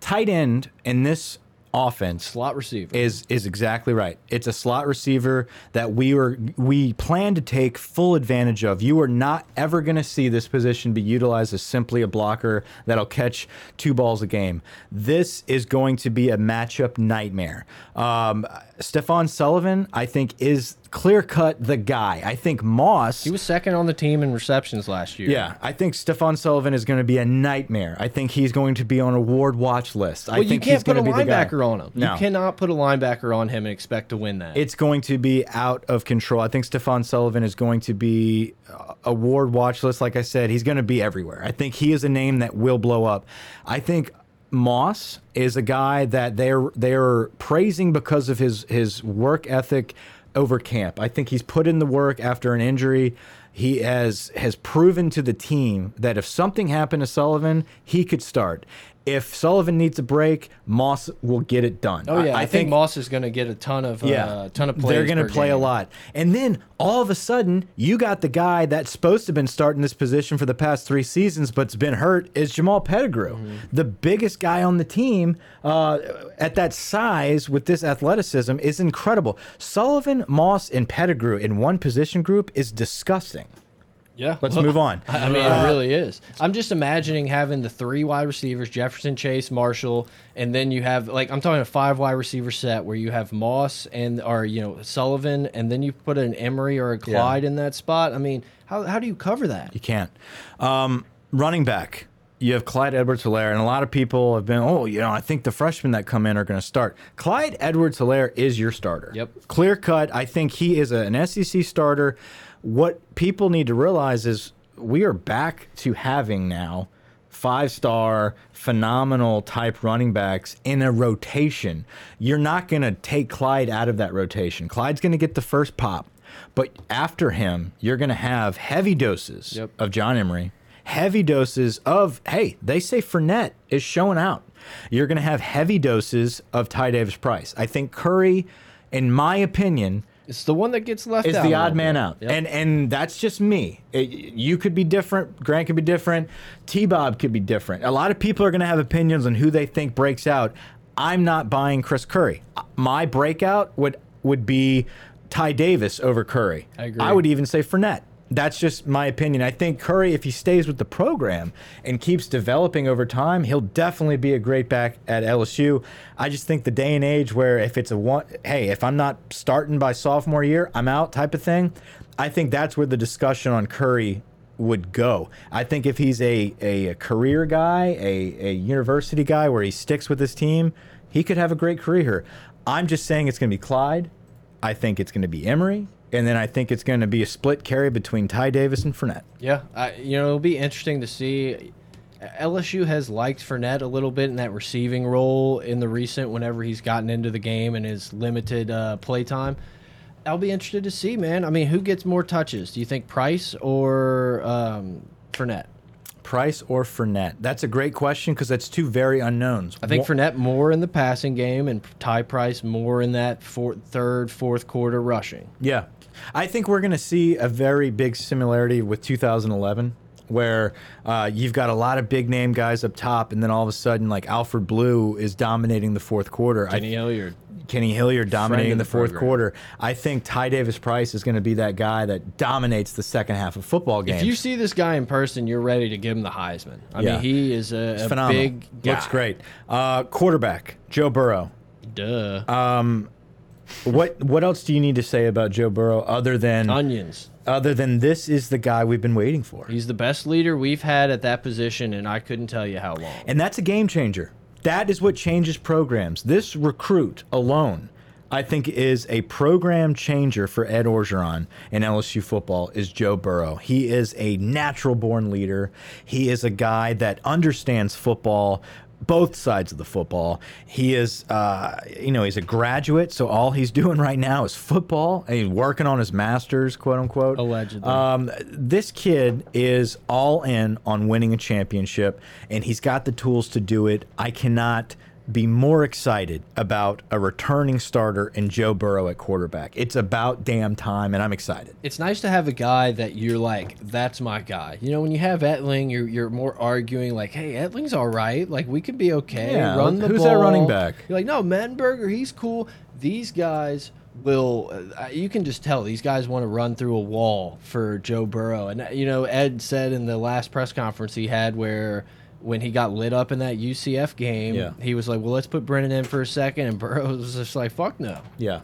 tight end in this offense Slot receiver. is is exactly right. It's a slot receiver that we were we plan to take full advantage of. You are not ever going to see this position be utilized as simply a blocker that'll catch two balls a game. This is going to be a matchup nightmare. Um, Stephen Sullivan, I think, is clear cut the guy. I think Moss. he was second on the team in receptions last year. yeah, I think Stephen Sullivan is going to be a nightmare. I think he's going to be on a ward watch list. I Well, you think can't he's put a going to be the linebacker on him. No. You cannot put a linebacker on him and expect to win that. It's going to be out of control. I think Stephen Sullivan is going to be uh, a ward watch list. Like I said, he's going to be everywhere. I think he is a name that will blow up. I think Moss is a guy that they're they're praising because of his his work ethic over camp. I think he's put in the work after an injury. He has has proven to the team that if something happened to Sullivan, he could start. If Sullivan needs a break, Moss will get it done. oh yeah, I, think, Moss is going to get a ton of uh, ton of plays. They're going to play a lot. And then all of a sudden, you got the guy that's supposed to have been starting this position for the past three seasons, but's been hurt, is Jamal Pettigrew. Mm-hmm. The biggest guy on the team uh, at that size with this athleticism is incredible. Sullivan, Moss, and Pettigrew in one position group is disgusting. Yeah. Let's move on. I mean, it really is. I'm just imagining having the three wide receivers: Jefferson, Chase, Marshall, and then you have like I'm talking a five wide receiver set where you have Moss and or you know Sullivan, and then you put an Emery or a Clyde in that spot. I mean, how how do you cover that? You can't. Um, running back. you have Clyde Edwards Helaire, and a lot of people have been, oh, you know, I think the freshmen that come in are going to start. Clyde Edwards Helaire is your starter. Yep. Clear cut. I think he is a, an SEC starter. What people need to realize is we are back to having now five star, phenomenal type running backs in a rotation. You're not going to take Clyde out of that rotation. Clyde's going to get the first pop. But after him, you're going to have heavy doses Yep. of John Emery, heavy doses of, hey, they say Fournette is showing out. You're going to have heavy doses of Ty Davis Price. I think Curry, in my opinion, It's the one that gets left is out. the odd man out. Yep. And and that's just me. It- you could be different. Grant could be different. T Bob could be different. A lot of people are going to have opinions on who they think breaks out. I'm not buying Chris Curry. Uh, my breakout would would be Ty Davis over Curry. I agree. I would even say Fournette. That's just my opinion. I think Curry, if he stays with the program and keeps developing over time, he'll definitely be a great back at LSU. I just think the day and age where if it's a one, hey, if I'm not starting by sophomore year, I'm out type of thing. I think that's where the discussion on Curry would go. I think if he's a, a, a career guy, a, a university guy where he sticks with his team, he could have a great career. I'm just saying it's going to be Clyde. I think it's going to be Emery. And then I think it's going to be a split carry between Ty Davis and Fournette. Yeah, I, you know, it'll be interesting to see. LSU has liked Fournette a little bit in that receiving role in the recent whenever he's gotten into the game and his limited uh, play time. I'll be interested to see, man. I mean, who gets more touches? Do you think Price or um, Fournette? Price or Fournette? That's a great question because that's two very unknowns. I think One- Fournette more in the passing game and Ty Price more in that fourth, third, fourth quarter rushing. Yeah. I think we're going to see a very big similarity with 2011 where uh, you've got a lot of big name guys up top and then all of a sudden like Alfred Blue is dominating the fourth quarter. I Kenny Hilliard. Kenny Hilliard dominating the, the fourth program. quarter. I think Ty Davis Price is going to be that guy that dominates the second half of football games. If you see this guy in person, you're ready to give him the Heisman. I Yeah. mean, he is a, a phenomenal. big guy. Looks great. Uh, quarterback Joe Burrow. Duh. Uh, What what else do you need to say about Joe Burrow other than Onions. other than this is the guy we've been waiting for? He's the best leader we've had at that position, and I couldn't tell you how long. And that's a game changer. That is what changes programs. This recruit alone, I think, is a program changer for Ed Orgeron in LSU football. Is Joe Burrow? He is a natural born leader. He is a guy that understands football. Both sides of the football. He is, uh, you know, he's a graduate, so all he's doing right now is football. And he's working on his master's, quote unquote. Allegedly. Um, this kid is all in on winning a championship, and he's got the tools to do it. I cannot be more excited about a returning starter in Joe Burrow at quarterback. It's about damn time, and I'm excited. it's nice to have a guy that you're like, that's my guy. You know, when you have Etling, you're you're more arguing like, hey, Etling's all right. Like we could be okay. Yeah, Run the who's ball. that running back? You're like, no, Mettenberger, he's cool. These guys will. Uh, you can just tell these guys want to run through a wall for Joe Burrow. And uh, you know, Ed said in the last press conference he had where. When he got lit up in that UCF game, Yeah. he was like, "Well, let's put Brennan in for a second. and Burrow was just like, "Fuck no, Yeah,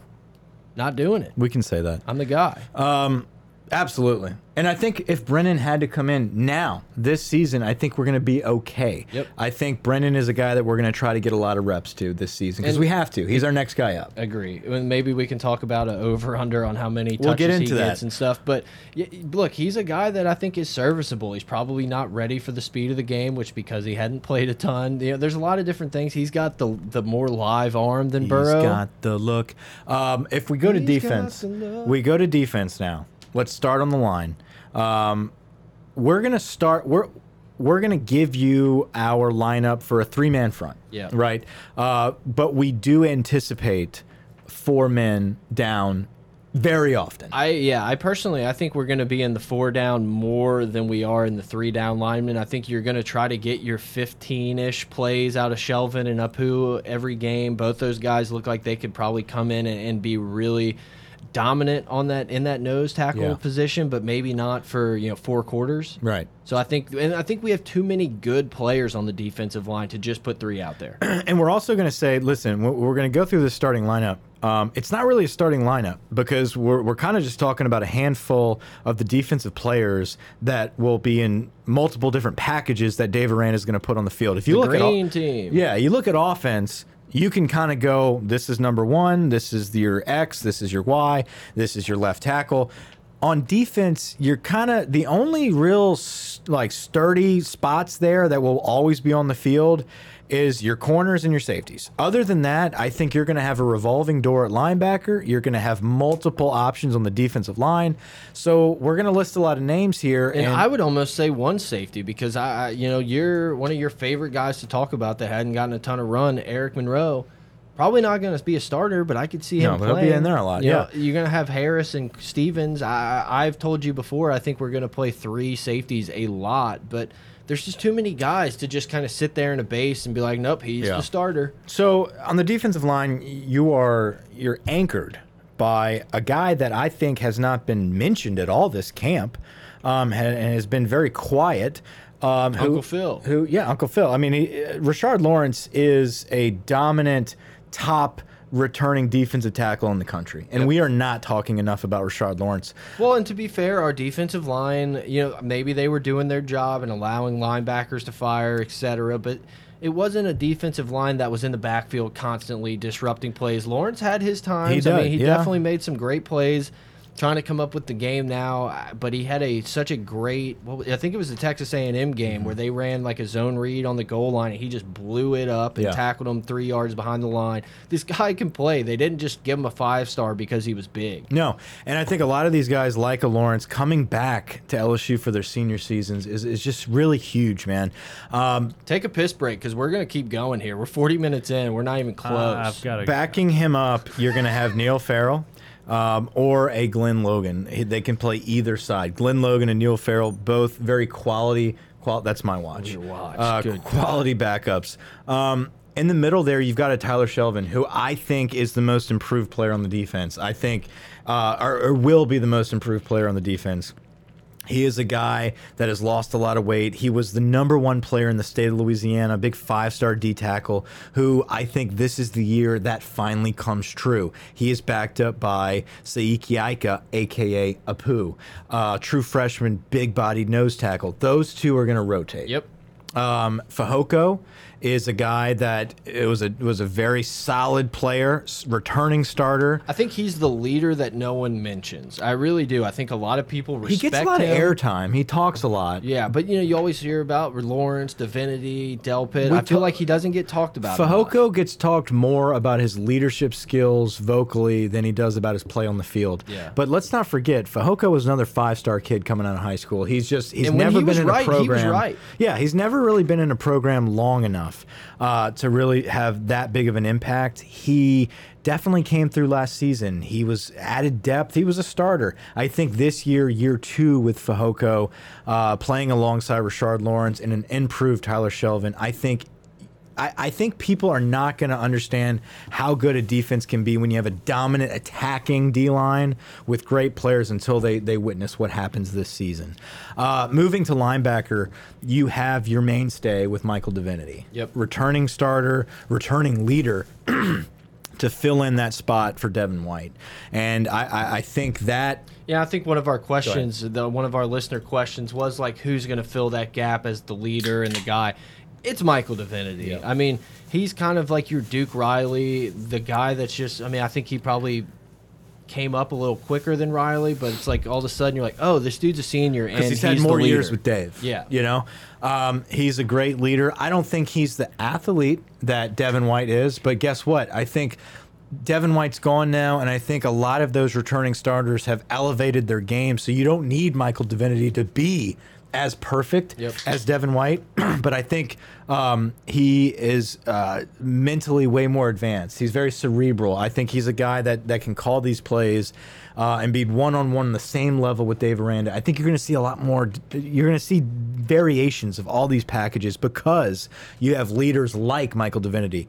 not doing it. we can say that. I'm the guy." Um, Absolutely. And I think if Brennan had to come in now, this season, I think we're going to be okay. Yep. I think Brennan is a guy that we're going to try to get a lot of reps to this season because we have to. He's our next guy up. Agree. And maybe we can talk about an over under on how many touches We'll get he that. gets and stuff. But y- look, he's a guy that I think is serviceable. He's probably not ready for the speed of the game, which because he hadn't played a ton. You know, there's a lot of different things. He's got the the more live arm than Burrow. He's got the look. Um, if we go to He's defense, we go to defense now. Let's start on the line. Um, we're gonna start. We're we're gonna give you our lineup for a three man front. Yeah. Right. Uh, but we do anticipate four men down very often. I yeah, I personally I think we're going to be in the four down more than we are in the three down linemen. I think you're going to try to get your 15-ish plays out of Shelvin and Apu every game. Both those guys look like they could probably come in and, and be really dominant on that in that nose tackle Yeah. position, but maybe not for you know four quarters. right. So I think and I think we have too many good players on the defensive line to just put three out there. and we're also going to say, listen, we're- going to go through this starting lineup. Um, it's not really a starting lineup because we're, we're kind of just talking about a handful of the defensive players that will be in multiple different packages that Dave Aranda is going to put on the field. If you The look at team. yeah, you look at offense. You can kind of go. This is number one. This is your X. This is your Y. This is your left tackle. On defense, you're kind of the only real like sturdy spots there that will always be on the field is your corners and your safeties. Other than that, I think you're going to have a revolving door at linebacker. You're going to have multiple options on the defensive line. So we're going to list a lot of names here. And, I would almost say one safety because I, you know, you're one of your favorite guys to talk about that hadn't gotten a ton of run, Eric Monroe. Probably not going to be a starter, but I could see him No, but he'll be in there a lot, You know, yeah. you're going to have Harris and Stevens. I, I've told you before. I think we're going to play three safeties a lot, but there's just too many guys to just kind of sit there in a base and be like, nope, he's Yeah. the starter. So on the defensive line, you are you're anchored by a guy that I think has not been mentioned at all this camp, um, and has been very quiet. Um, who- Uncle Phil. Who, yeah, Uncle Phil. I mean, he, uh, Rashard Lawrence is a dominant top returning defensive tackle in the country, and we are not talking enough about Rashard Lawrence. Well, and to be fair, our defensive line, you know, maybe they were doing their job and allowing linebackers to fire, et cetera, but it wasn't a defensive line that was in the backfield constantly disrupting plays. Lawrence had his times. He I mean, he yeah. definitely made some great plays. Trying to come up with the game now, uh, but he had a such a great. What, was- I think it was the Texas A&M game Mm-hmm. where they ran like a zone read on the goal line, and he just blew it up and Yeah. tackled him three yards behind the line. This guy can play. They didn't just give him a five star because he was big. No, and I think a lot of these guys, like a Lawrence, coming back to LSU for their senior seasons is, is just really huge, man. Um, Take a piss break because we're gonna keep going here. We're 40 minutes in. We're not even close. Uh, I've got to. backing him up, you're going to have Neil Farrell um, or a Glen Logan. They can play either side. Glenn Logan and Neil Farrell, both very quality. Qual that's my watch. Watch. Uh, Good quality backups. Um, in the middle there, you've got a Tyler Shelvin, who I think is the most improved player on the defense. I think, uh, or, or will be the most improved player on the defense. He is a guy that has lost a lot of weight. He was the number one player in the state of Louisiana, a big five star D tackle, who I think this is the year that finally comes true. He is backed up by Siaki Ika, aka Apu, uh, true freshman, big bodied nose tackle. Those two are going to rotate. Yep. Um, Fehoko is a guy that it was a was a very solid player, returning starter. I think he's the leader that no one mentions. I really do. I think a lot of people respect. him. He gets a lot of airtime. He talks a lot. Yeah, but you know, you always hear about Lawrence, Divinity, Delpit. We I feel like he doesn't get talked about. Fehoko gets talked more about his leadership skills vocally than he does about his play on the field. Yeah. But let's not forget, Fehoko was another five-star kid coming out of high school. He's just he's And never he been in right, a he was program. right. Yeah, he's never really been in a program long enough uh, to really have that big of an impact. He definitely came through last season. He was added depth. He was a starter. I think this year, year two with Fehoko, uh, playing alongside Rashard Lawrence and an improved Tyler Shelvin, I think I, I think people are not going to understand how good a defense can be when you have a dominant attacking D line with great players until they, they witness what happens this season. Uh, moving to linebacker, you have your mainstay with Michael Divinity. Yep. Returning starter, returning leader. To fill in that spot for Devin White, and I, I, I think that Yeah, I think one of our questions, the one of our listener questions, was like, who's going to fill that gap as the leader and the guy? It's Michael Divinity. Yeah. I mean, he's kind of like your Duke Riley, the guy that's just. I mean, I think he probably came up a little quicker than Riley, but it's like all of a sudden you're like, oh, this dude's a senior and he's had more years with Dave. Yeah. you know, um, he's a great leader. I don't think he's the athlete that Devin White is, but guess what? I think Devin White's gone now, and I think a lot of those returning starters have elevated their game. So you don't need Michael Divinity to be as perfect Yep. as Devin White, but I think um, he is uh, mentally way more advanced. He's very cerebral. I think he's a guy that that can call these plays uh, and be one on one on the same level with Dave Aranda. I think you're going to see a lot more. You're going to see variations of all these packages because you have leaders like Michael Divinity.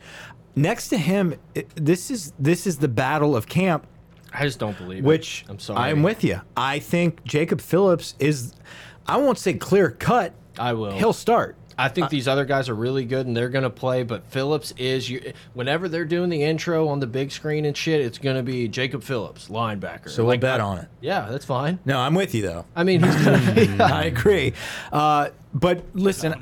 Next to him, it- this is this is the battle of camp I just don't believe it. which I'm sorry. I'm with you. I think Jacob Phillips is, I won't say clear cut. I will. He'll start. I think these other guys are really good and they're going to play, but Phillips is you. Whenever they're doing the intro on the big screen and shit, it's going to be Jacob Phillips, linebacker. So we'll bet on it. Yeah, that's fine. No, I'm with you though. I mean, he's going to. I agree. Uh, but listen,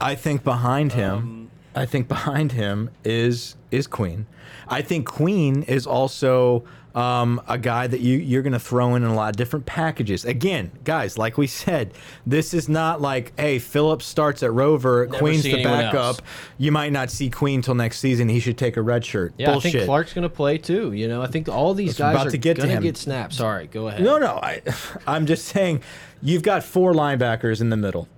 I think behind him, I think behind him is is Queen. I think Queen is also um, a guy that you you're going to throw in, in a lot of different packages. Again, guys, like we said, this is not like hey Phillips starts at Rover, Never Queen's the backup. else. You might not see Queen till next season. He should take a red shirt. Yeah, Bullshit. I think Clark's going to play too. You know, I think all these was guys about are to get going to get snaps. Sorry, go ahead. No, no. I, I'm just saying, you've got four linebackers in the middle.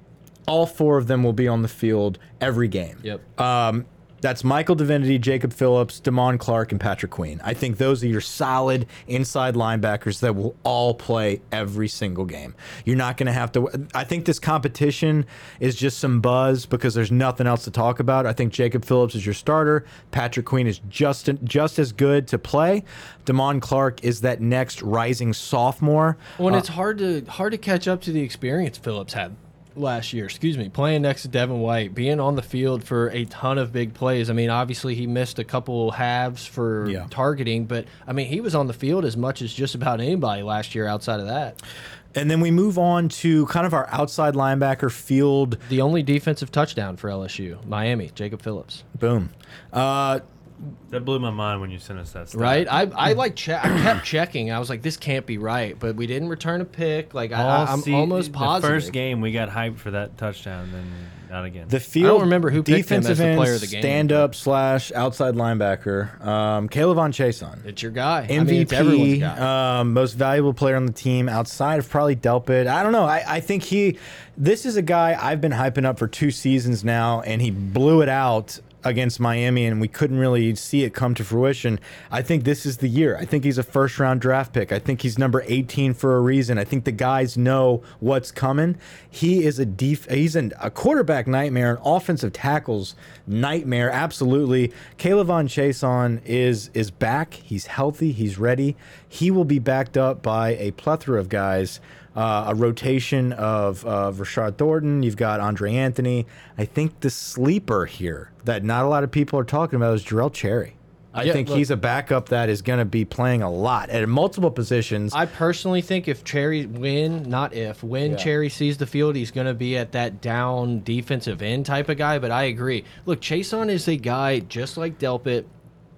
All four of them will be on the field every game. Yep. Um, that's Michael Divinity, Jacob Phillips, Damone Clark, and Patrick Queen. I think those are your solid inside linebackers that will all play every single game. You're not going to have to. I think this competition is just some buzz because there's nothing else to talk about. I think Jacob Phillips is your starter. Patrick Queen is just just as good to play. Damone Clark is that next rising sophomore. When uh, it's hard to hard to catch up to the experience Phillips had last year. Excuse me, playing next to Devin White, being on the field for a ton of big plays. I mean, obviously he missed a couple halves for Yeah. targeting, but I mean he was on the field as much as just about anybody last year. Outside of that, And then we move on to kind of our outside linebacker field. the only defensive touchdown for LSU, Miami, Jacob Phillips. Boom. Uh, That blew my mind when you sent us that. Stat. Right, I I like che I kept checking. I was like, this can't be right, but we didn't return a pick. Like I, I'm se- almost positive. The first game we got hyped for that touchdown, then not again. the field. I don't remember who picked him defensive as the end, player of the game, Stand up slash outside linebacker. Um, K'Lavon Chaisson. It's your guy. I mean, it's MVP, everyone's guy. um, most valuable player on the team outside of probably Delpit. I don't know. I, I think he, this is a guy I've been hyping up for two seasons now, and he blew it out against Miami, and we couldn't really see it come to fruition. I think this is the year. I think he's a first round draft pick. I think he's number 18 for a reason. I think the guys know what's coming. He is a def he's an, a quarterback nightmare, an offensive tackles nightmare. Absolutely. K'Lavon Chaisson is is back. He's healthy. He's ready. He will be backed up by a plethora of guys. Uh, a rotation of uh, Rashad Thornton. You've got Andre Anthony. I think the sleeper here that not a lot of people are talking about is Jarrell Cherry. I Yeah, think look- he's a backup that is going to be playing a lot at multiple positions. I personally think if Cherry when not if when Yeah. Cherry sees the field, he's going to be at that down defensive end type of guy. But I agree. Look, Chaisson is a guy just like Delpit.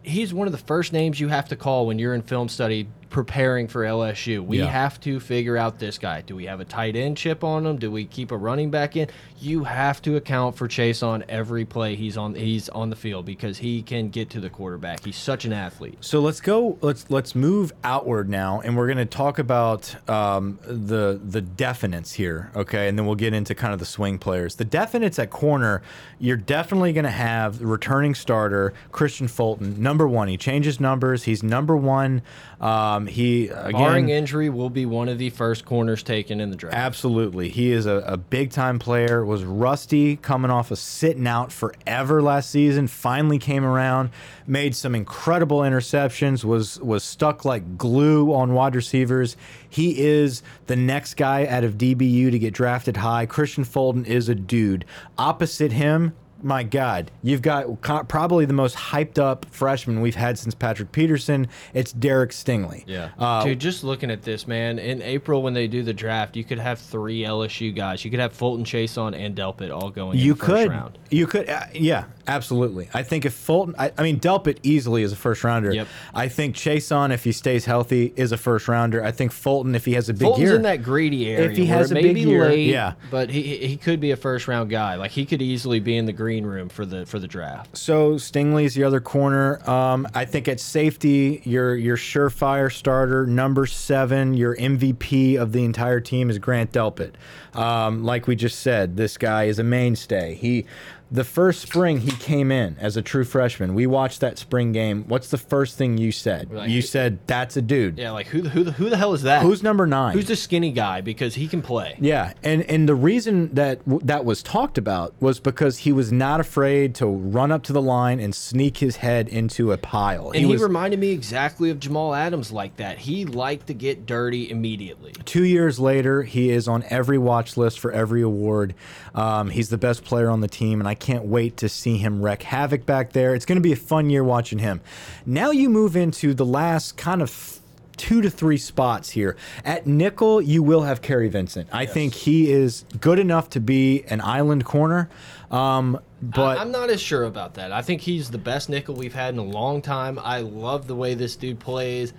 He's one of the first names you have to call when you're in film study preparing for LSU. We Yeah. have to figure out this guy. Do we have a tight end chip on him? Do we keep a running back in? You have to account for Chase on every play he's on he's on the field because he can get to the quarterback. He's such an athlete. So let's go. Let's let's move outward now, and we're going to talk about um, the the definites here, okay? And then we'll get into kind of the swing players. The definites at corner, you're definitely going to have the returning starter Kristian Fulton, number one. He changes numbers. He's number one. Um, he again, Barring injury, will be one of the first corners taken in the draft. Absolutely. He is a, a big time player. Was rusty coming off of sitting out forever last season. Finally came around, made some incredible interceptions, was was stuck like glue on wide receivers. He is the next guy out of DBU to get drafted high. Kristian Fulton is a dude. Opposite him, my God, you've got co- probably the most hyped up freshman we've had since Patrick Peterson. It's Derek Stingley. Yeah. Uh, Dude, just looking at this, man, in April when they do the draft, you could have three LSU guys. You could have Fulton, Chaisson and Delpit all going You in the first could, round. you could, uh, yeah, absolutely. I think if Fulton, I, I mean, Delpit easily is a first rounder. Yep. I think Chaisson if he stays healthy, is a first rounder. I think Fulton, if he has a big Fulton's year, in that greedy area. If he has a big be year, late, yeah. but he he he could be a first round guy. Like he could easily be in the green room for the for the draft. So Stingley's the other corner. Um, I think at safety, your your surefire starter, number seven, your MVP of the entire team is Grant Delpit. Um, like we just said, this guy is a mainstay. He the first spring he came in as a true freshman. We watched that spring game. What's the first thing you said? like- you said that's a dude. Yeah, like who the, who the, who the hell is that? Who's number nine? Who's the skinny guy because he can play? Yeah, and and the reason that that was talked about was because he was not afraid to run up to the line and sneak his head into a pile. And he, was reminded me exactly of Jamal Adams like that. He liked to get dirty immediately. two years later. He is on every watch list for every award. Um, he's the best player on the team, and I can't wait to see him wreak havoc back there. It's going to be a fun year watching him. Now you move into the last kind of two to three spots here. At nickel, you will have Kary Vincent. I think he is good enough to be an island corner. Um, but I, am not as sure about that. I think he's the best nickel we've had in a long time. I love the way this dude plays.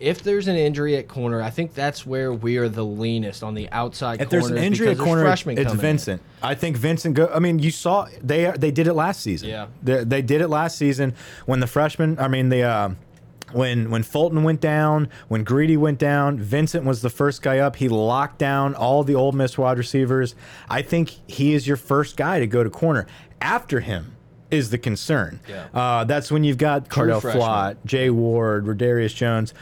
If there's an injury at corner, I think that's where we are the leanest on the outside. If there's an injury at corner, it's coming in. Vincent. I think Vincent. Go. I mean, you saw they they did it last season. Yeah. they, they did it last season when the freshman. I mean the. Uh, when when Fulton went down, when Greedy went down, Vincent was the first guy up. He locked down all the Ole Miss wide receivers. I think he is your first guy to go to corner. After him is the concern. Yeah. Uh, that's when you've got Cordale. Flott, Jay Ward, Raydarious Jones.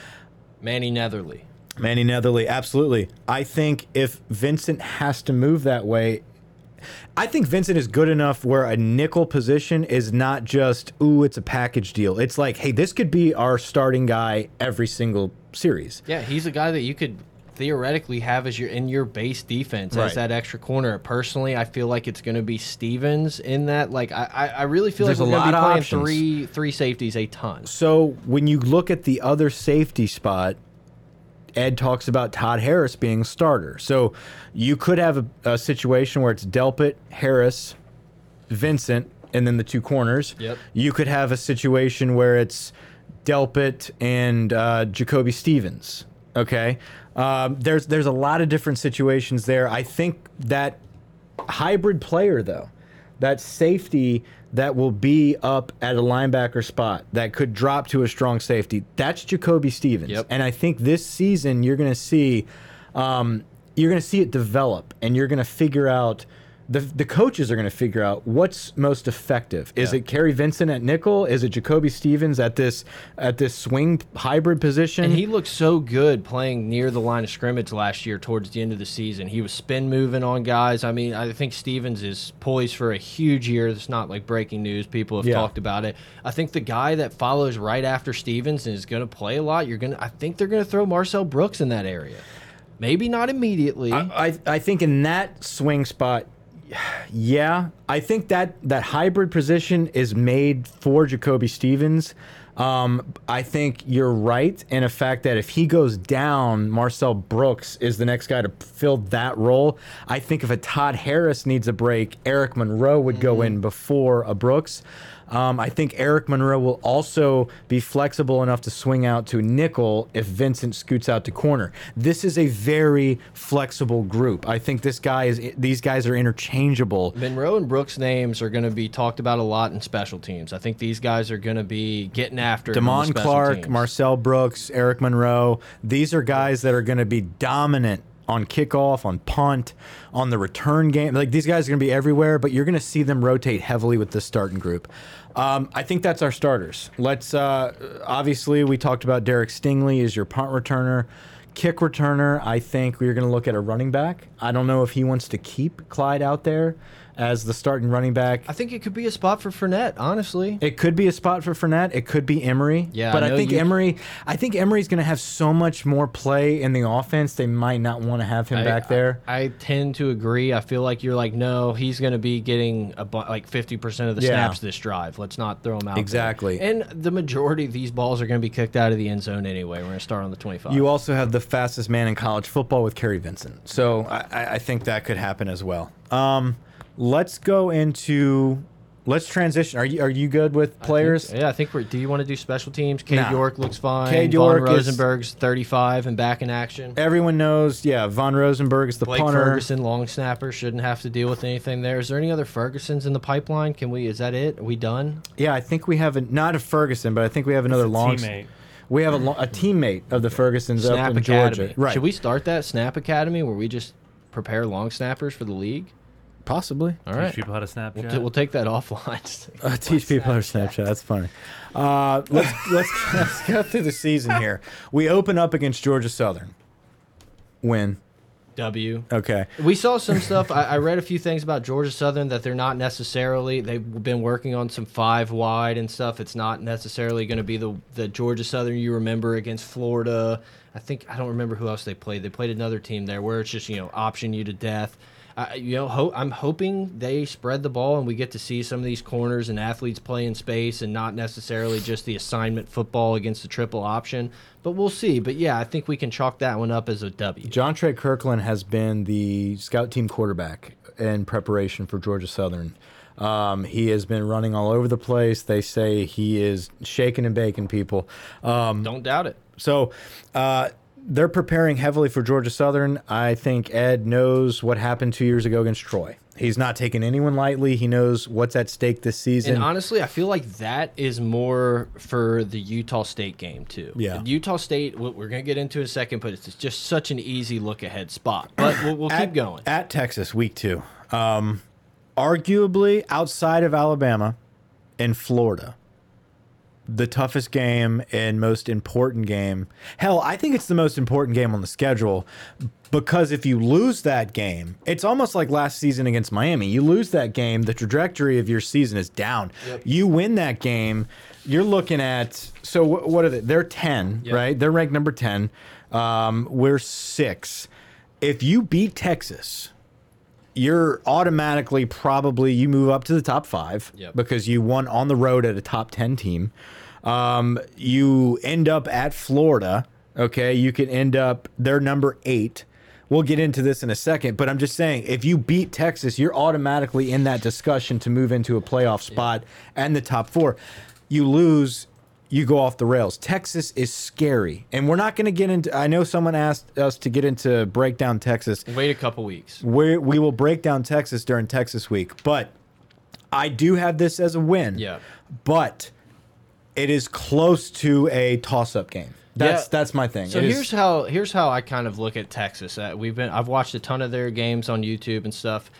Manny Netherly. Manny Netherly, absolutely. I think if Vincent has to move that way, I think Vincent is good enough where a nickel position is not just, ooh, it's a package deal. It's like, hey, this could be our starting guy every single series. Yeah, he's a guy that you could theoretically have as your in your base defense Right. as that extra corner. Personally, I feel like it's going to be Stevens in that. Like, I I, I really feel There's like we're a going to be lot of playing options. three three safeties a ton. So when you look at the other safety spot, Ed talks about Todd Harris being a starter. So you could have a, a situation where it's Delpit, Harris, Vincent, and then the two corners. Yep. You could have a situation where it's Delpit and uh, Jacoby Stevens. Okay. Um, there's there's a lot of different situations there. I think that hybrid player though that safety that will be up at a linebacker spot that could drop to a strong safety that's jacoby stevens Yep. and i think this season you're going to see um, you're going to see it develop and you're going to figure out the, the coaches are going to figure out what's most effective. Is Yeah. it Kary Vincent at nickel? Is it Jacoby Stevens at this at this swing hybrid position? And he looked so good playing near the line of scrimmage last year towards the end of the season. He was spin moving on guys. I mean, I think Stevens is poised for a huge year. It's not like breaking news. People have Yeah. talked about it. I think the guy that follows right after Stevens and is going to play a lot, you're going to I think they're going to throw Marcel Brooks in that area. Maybe not immediately. I, I I think in that swing spot, yeah, I think that that hybrid position is made for Jacoby Stevens. Um, I think you're right in the fact that if he goes down, Marcel Brooks is the next guy to fill that role. I think if a Todd Harris needs a break, Eric Monroe would go in before a Brooks. Um, I think Eric Monroe will also be flexible enough to swing out to nickel if Vincent scoots out to corner. This is a very flexible group. I think this guy is these guys are interchangeable. Monroe and Brooks' names are going to be talked about a lot in special teams. I think these guys are going to be getting after it on the Damone special Clark, teams. Marcel Brooks, Eric Monroe. These are guys that are going to be dominant on kickoff, on punt, on the return game. Like these guys are going to be everywhere, but you're going to see them rotate heavily with this starting group. Um, I think that's our starters. Let's uh, obviously we talked about Derek Stingley as your punt returner. Kick returner, I think we're going to look at a running back. I don't know if he wants to keep Clyde out there as the starting running back. I think it could be a spot for Fournette, honestly. It could be a spot for Fournette. It could be Emery. Yeah, but I I, think you- Emery. I think Emery's going to have so much more play in the offense. They might not want to have him I- back there. I, I tend to agree. I feel like you're like, no, he's going to be getting a like 50% of the Yeah. snaps this drive. Let's not throw him out. there. Exactly. And the majority of these balls are going to be kicked out of the end zone anyway. We're going to start on the 25. you also have the fastest man in college football with Kary Vincent. So I, I I think that could happen as well. Um, let's go into. Let's transition. Are you are you good with players? yeah, I think we're. Do you want to do special teams? Cade Nah. York looks fine. Cade Von York is- Rosenberg's 35 and back in action. Everyone knows. Yeah, Von Rosenberg is the Blake punter. Ferguson, long snapper, shouldn't have to deal with anything there. Is there any other Fergusons in the pipeline? Can we? Is that it? Are we done? Yeah, I think we have a, not a Ferguson, but I think we have another a long. teammate. We have a, a teammate of the Fergusons Snap up in Academy. Georgia. Right. Should we start that Snap Academy where we just prepare long snappers for the league? Possibly. All Teach right. people how to Snapchat. We'll, we'll take that offline. Uh, teach people how to Snapchat. That's funny. Uh, let's let's let's go through the season here. We open up against Georgia Southern. Win. w. Okay. We saw some stuff. I, I read a few things about Georgia Southern that they're not necessarily. They've been working on some five wide and stuff. It's not necessarily going to be the the Georgia Southern you remember against Florida. I think I don't remember who else they played. They played another team there where it's just you know option you to death. Uh, you know, ho I'm hoping they spread the ball and we get to see some of these corners and athletes play in space and not necessarily just the assignment football against the triple option. But we'll see. But yeah, I think we can chalk that one up as a W. Jontre Kirkland has been the scout team quarterback in preparation for Georgia Southern. Um, he has been running all over the place. They say he is shaking and baking people. Um, Don't doubt it. So uh, they're preparing heavily for Georgia Southern. I think Ed knows what happened two years ago against Troy. He's not taking anyone lightly. He knows what's at stake this season. And honestly, I feel like that is more for the Utah State game too. Yeah. Utah State. we- We're gonna get into in a second, but it's just such an easy look ahead spot. But we'll, we'll keep going. At Texas, week two. Um, arguably, outside of Alabama and Florida, the toughest game and most important game. Hell, I think it's the most important game on the schedule because if you lose that game, it's almost like last season against Miami. You lose that game, the trajectory of your season is down. You win that game, you're looking at so what are they? They're 10, Yep. right? They're ranked number 10. Um, we're 6. If you beat Texas, you're automatically probably you move up to the top five Yep. because you won on the road at a top 10 team um, you end up at florida okay you can end up they're number eight we'll get into this in a second but i'm just saying if you beat texas you're automatically in that discussion to move into a playoff spot and the top four you lose you go off the rails. Texas is scary. And we're not going to get into I know someone asked us to get into breakdown Texas Wait a couple weeks. we we will break down Texas during Texas week, but I do have this as a win. Yeah. But it is close to a toss-up game. That's Yeah. that's my thing. So It here's how here's how I kind of look at Texas. Uh, we've been I've watched a ton of their games on YouTube and stuff.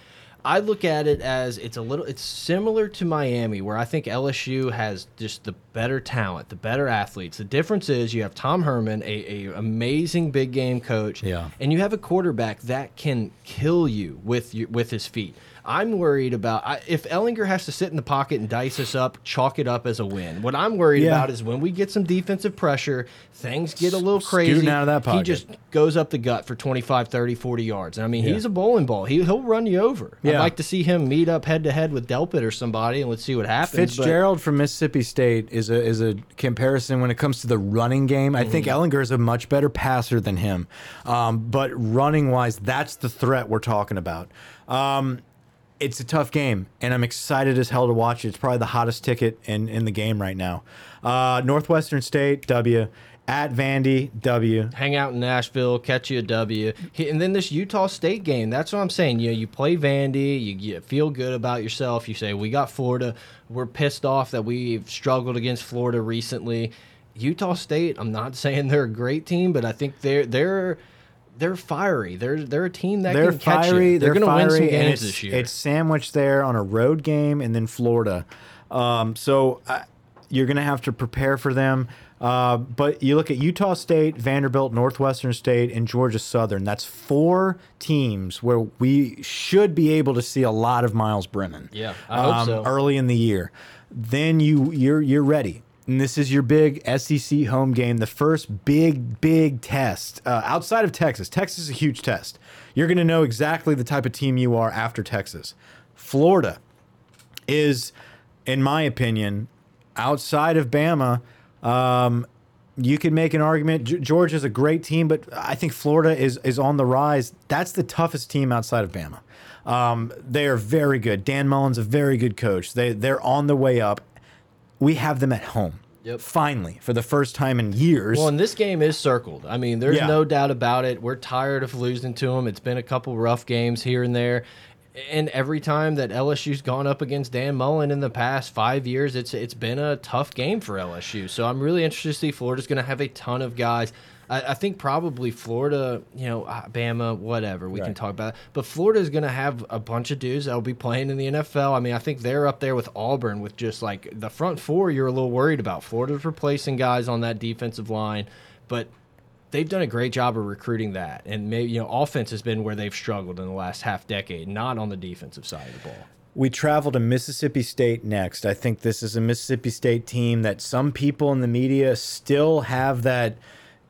I look at it as it's a little it's similar to Miami where I think LSU has just the better talent, the better athletes. The difference is you have Tom Herman, a, a amazing big game coach, Yeah. and you have a quarterback that can kill you with you, with his feet. I'm worried about I, if Ehlinger has to sit in the pocket and dice us up, chalk it up as a win. What I'm worried Yeah. about is when we get some defensive pressure, things get a little Scooting crazy. out of that pocket. He just goes up the gut for 25, 30, 40 yards. And I mean, Yeah. he's a bowling ball. He, he'll run you over. I'd like to see him meet up head to head with Delpit or somebody and let's see what happens. but- Fitzgerald from Mississippi State is a is a comparison when it comes to the running game. I Mm-hmm. think Ehlinger is a much better passer than him, um, but running wise, that's the threat we're talking about. Um, it's a tough game, and I'm excited as hell to watch it. It's probably the hottest ticket in in the game right now. Uh, Northwestern State W at Vandy W. hang out in Nashville, catch you a W. And then this Utah State game, that's what I'm saying. You know, you play Vandy, you, you feel good about yourself. You say, we got Florida. We're pissed off that we've struggled against Florida recently. Utah State, I'm not saying they're a great team, but I think they're they're they're fiery. They're they're a team that They're can catch fiery. you. They're, They're, going to win some games this year. It's sandwiched there on a road game and then Florida. Um, so uh, you're going to have to prepare for them. Uh, but you look at Utah State, Vanderbilt, Northwestern State, and Georgia Southern. That's four teams where we should be able to see a lot of Myles Brennan. Yeah, I hope so. Early in the year, then you you're you're ready. And this is your big SEC home game, the first big, big test uh, outside of Texas. Texas is a huge test. You're going to know exactly the type of team you are after Texas. Florida is, in my opinion, outside of Bama, um, you can make an argument. G Georgia's a great team, but I think Florida is is on the rise. That's the toughest team outside of Bama. Um, they are very good. Dan Mullen's a very good coach. They they're on the way up. We have them at home. Yep. Finally, for the first time in years. Well, and this game is circled. I mean, there's Yeah. no doubt about it. We're tired of losing to them. It's been a couple rough games here and there. and every time that LSU's gone up against Dan Mullen in the past five years, it's it's been a tough game for LSU. So I'm really interested to see Florida's going to have a ton of guys. I, I, think probably Florida, you know, uh, Bama, whatever. We right. can talk about it. But Florida is going to have a bunch of dudes that will be playing in the NFL. I mean, I think they're up there with Auburn with just like the front four. You're a little worried about. Florida's replacing guys on that defensive line, but they've done a great job of recruiting that. And maybe you know, offense has been where they've struggled in the last half decade, not on the defensive side of the ball. We travel to Mississippi State next. I think this is a Mississippi State team that some people in the media still have that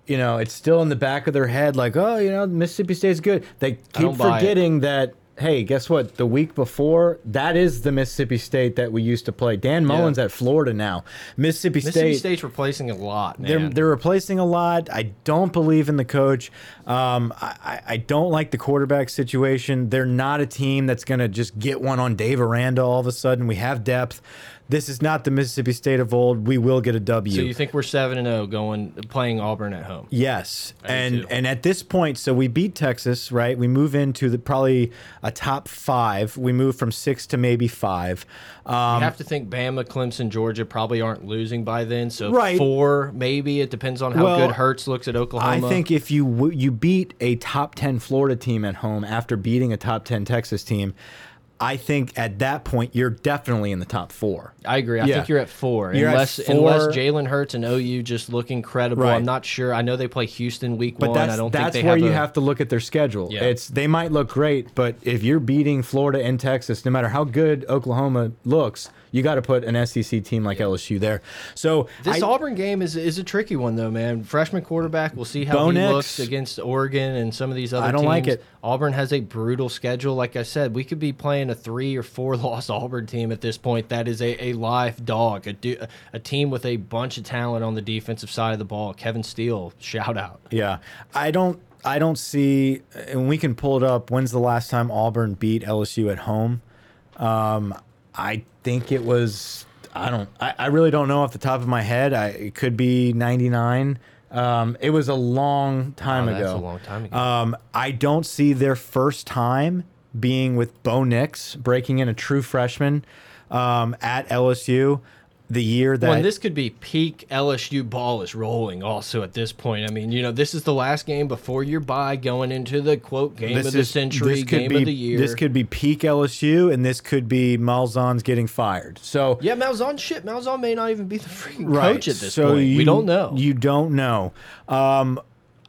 you know, it's still in the back of their head, like, oh, you know, Mississippi State's good. They keep forgetting that hey, guess what? The week before, that is the Mississippi State that we used to play. Dan Mullen's yeah. at Florida now. Mississippi, Mississippi State. State's replacing a lot. Man. They're they're replacing a lot. I don't believe in the coach. Um, I I don't like the quarterback situation. They're not a team that's going to just get one on Dave Aranda all of a sudden. We have depth this is not the Mississippi State of old. We will get a W. So you think we're seven and zero oh going playing Auburn at home? Yes, I and and at this point, so we beat Texas, right? We move into the probably a top five. We move from six to maybe five. Um, you have to think Bama, Clemson, Georgia probably aren't losing by then. So right. four, maybe it depends on how well, good Hurts looks at Oklahoma. I think if you you beat a top ten Florida team at home after beating a top ten Texas team. I think at that point you're definitely in the top four. I agree. I yeah. think you're at 4 you're unless at four. unless Jalen Hurts and OU just look incredible. Right. I'm not sure. I know they play Houston week but one. That's, I don't that's think where have you a, have to look at their schedule. Yeah. It's they might look great, but if you're beating Florida and Texas, no matter how good Oklahoma looks, you got to put an SEC team like LSU there. So this I, Auburn game is is a tricky one though, man. Freshman quarterback. We'll see how Bo he Nix, looks against Oregon and some of these other. I don't teams. like it. Auburn has a brutal schedule. Like I said, we could be playing a three or four loss Auburn team at this point. That is a, a live dog, a, a team with a bunch of talent on the defensive side of the ball. Kevin Steele, shout out. Yeah, I don't. I don't see, and we can pull it up. When's the last time Auburn beat LSU at home? Um, I think it was. I don't. I, I really don't know off the top of my head. I, it could be '99. Um, it was a long time oh, ago. That's a long time ago. Um, I don't see their first time being with Bo Nix breaking in a true freshman um, at LSU the year that well, this could be peak LSU ball is rolling also at this point. I mean, you know, this is the last game before your bye going into the quote game this of the is, century, game be, of the year. This could be peak LSU and this could be Malzahn's getting fired. So Yeah, Malzahn shit. Malzahn may not even be the freaking right. coach at this so point. You, we don't know. You don't know. Um,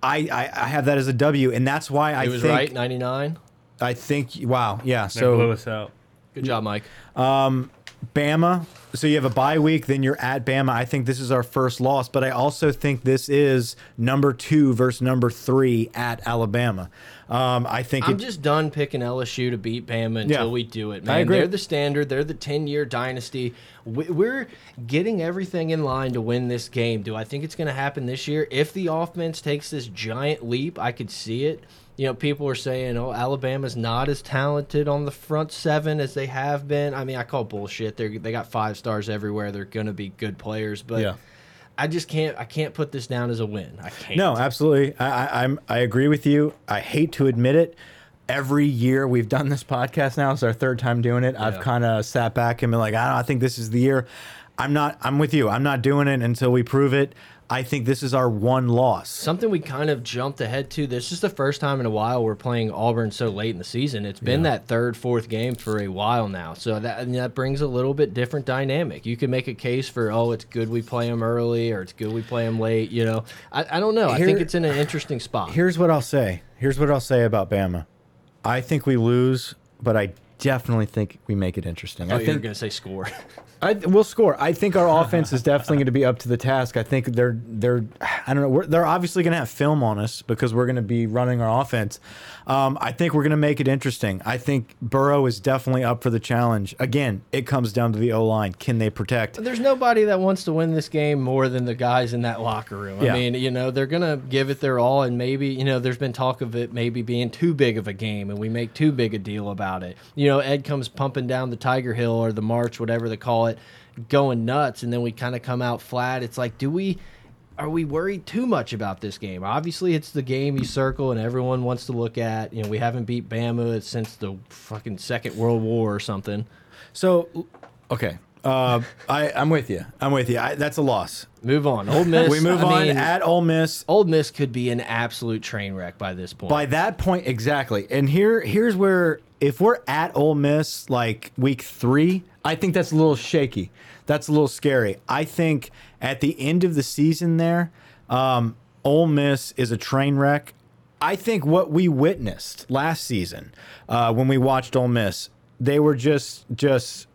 I, I, I have that as a W, and that's why it I was think, right, ninety nine. I think wow, yeah. So blew us out. Good job, Mike. Um, Bama. So you have a bye week, then you're at Bama. I think this is our first loss, but I also think this is number two versus number three at Alabama. Um, I think I'm it, just done picking LSU to beat Bama until yeah, we do it, man. I agree. They're the standard. They're the 10 year dynasty. We're getting everything in line to win this game. Do I think it's going to happen this year? If the offense takes this giant leap, I could see it you know, people are saying, "Oh, Alabama's not as talented on the front seven as they have been." I mean, I call bullshit. They they got five stars everywhere. They're going to be good players, but yeah. I just can't. I can't put this down as a win. I can't. No, absolutely. I, I, I'm. I agree with you. I hate to admit it. Every year we've done this podcast now. It's our third time doing it. Yeah. I've kind of sat back and been like, I don't. I think this is the year. I'm not. I'm with you. I'm not doing it until we prove it. I think this is our one loss. Something we kind of jumped ahead to. This is the first time in a while we're playing Auburn so late in the season. It's been yeah. that third, fourth game for a while now. So that that brings a little bit different dynamic. You can make a case for oh, it's good we play them early or it's good we play them late. You know, I, I don't know. Here, I think it's in an interesting spot. Here's what I'll say. Here's what I'll say about Bama. I think we lose, but I definitely think we make it interesting. Oh, I think you're going to say score. I we'll score. I think our offense is definitely going to be up to the task. I think they're they're I don't know. they're obviously going to have film on us because we're going to be running our offense. Um, I think we're going to make it interesting. I think Burrow is definitely up for the challenge. Again, it comes down to the O line. Can they protect? There's nobody that wants to win this game more than the guys in that locker room. Yeah. I mean, you know, they're going to give it their all, and maybe you know, there's been talk of it maybe being too big of a game, and we make too big a deal about it. You know, Ed comes pumping down the Tiger Hill or the March, whatever they call it going nuts and then we kind of come out flat. It's like, do we are we worried too much about this game? Obviously, it's the game you circle and everyone wants to look at. You know, we haven't beat Bama since the fucking Second World War or something. So, okay, uh, I I'm with you. I'm with you. I, that's a loss. Move on. Ole Miss. We move I on mean, at Ole Miss. Ole Miss could be an absolute train wreck by this point. By that point, exactly. And here, here's where if we're at Ole Miss like week three, I think that's a little shaky. That's a little scary. I think at the end of the season, there, um, Ole Miss is a train wreck. I think what we witnessed last season uh, when we watched Ole Miss, they were just just.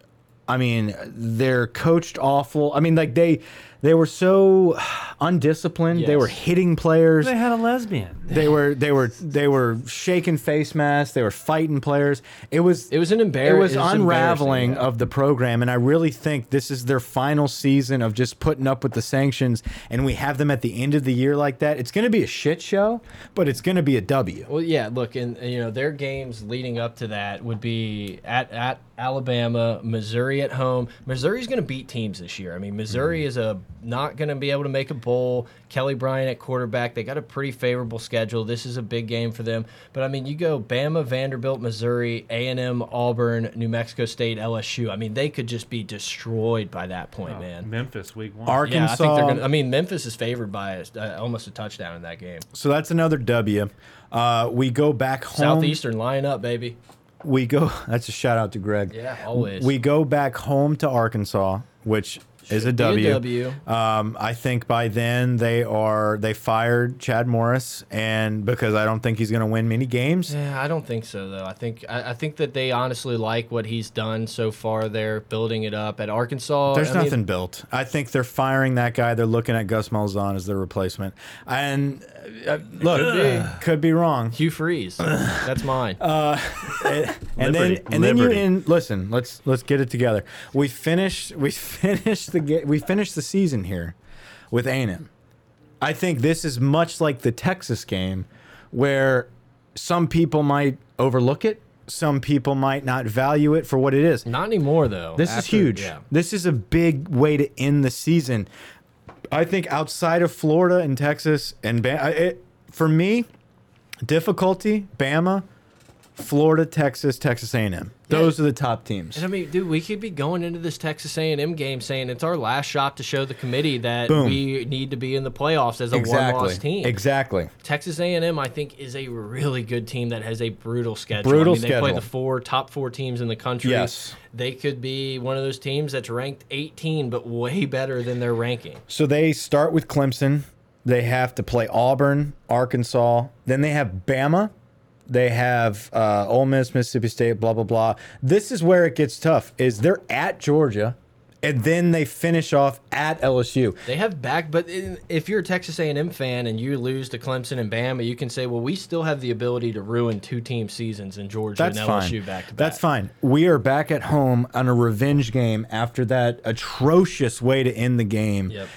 I mean, they're coached awful. I mean, like they they were so undisciplined. They were hitting players They had a lesbian. they were they were they were shaking face masks. They were fighting players. It was It was an embarrassment. It was it was unraveling yeah. of the program, and I really think this is their final season of just putting up with the sanctions. And we have them at the end of the year like that. It's going to be a shit show, but it's going to be a W. Well, yeah. Look, and you know their games leading up to that would be at at Alabama, Missouri at home. Missouri's going to beat teams this year. I mean, Missouri Mm-hmm. is a not going to be able to make a bowl. Kelly Bryant at quarterback. They got a pretty favorable schedule. This is a big game for them. But I mean, you go Bama, Vanderbilt, Missouri, A and M, Auburn, New Mexico State, LSU. I mean, they could just be destroyed by that point, man. Memphis week one. Arkansas. Yeah, I think they're going. to I mean, Memphis is favored by a, uh, almost a touchdown in that game. so that's another W. Uh, we go back home. Southeastern, line up, baby. We go. That's a shout out to Greg. Yeah, always. We go back home to Arkansas, which is a W. W. Um, I think by then they are they fired Chad Morris, and because I don't think he's going to win many games. Yeah, I don't think so though. I think I, I think that they honestly like what he's done so far. They're building it up at Arkansas. There's I mean, nothing built. I think they're firing that guy. They're looking at Gus Malzahn as their replacement. And uh, look, could be, wrong. Hugh Freeze. That's mine. Uh, and then Liberty. and then you Liberty. in listen. Let's let's get it together. We finished we finished the ga- we finished the season here with A&M. I think this is much like the Texas game, where some people might overlook it. Some people might not value it for what it is. Not anymore though. This is After- huge. Yeah. This is a big way to end the season. I think outside of Florida and Texas and Bama, it, for me, difficulty Bama, Florida, Texas, Texas A&M. Those are the top teams. And I mean, dude, we could be going into this Texas A&M game saying it's our last shot to show the committee that Boom. we need to be in the playoffs as a Exactly. one-loss team. Exactly. Texas A&M, I think, is a really good team that has a brutal schedule. Brutal I mean, they play the four top four teams in the country. Yes. they could be one of those teams that's ranked 18, but way better than their ranking. So they start with Clemson. They have to play Auburn, Arkansas. Then they have Bama. They have uh, Ole Miss, Mississippi State, blah blah blah. This is where it gets tough. Is they're at Georgia, and then they finish off at LSU. They have back, but if you're a Texas A&M fan and you lose to Clemson and Bama, you can say, well, we still have the ability to ruin two team seasons in Georgia That's and fine. Back to back. That's fine. We are back at home on a revenge game after that atrocious way to end the game Yep.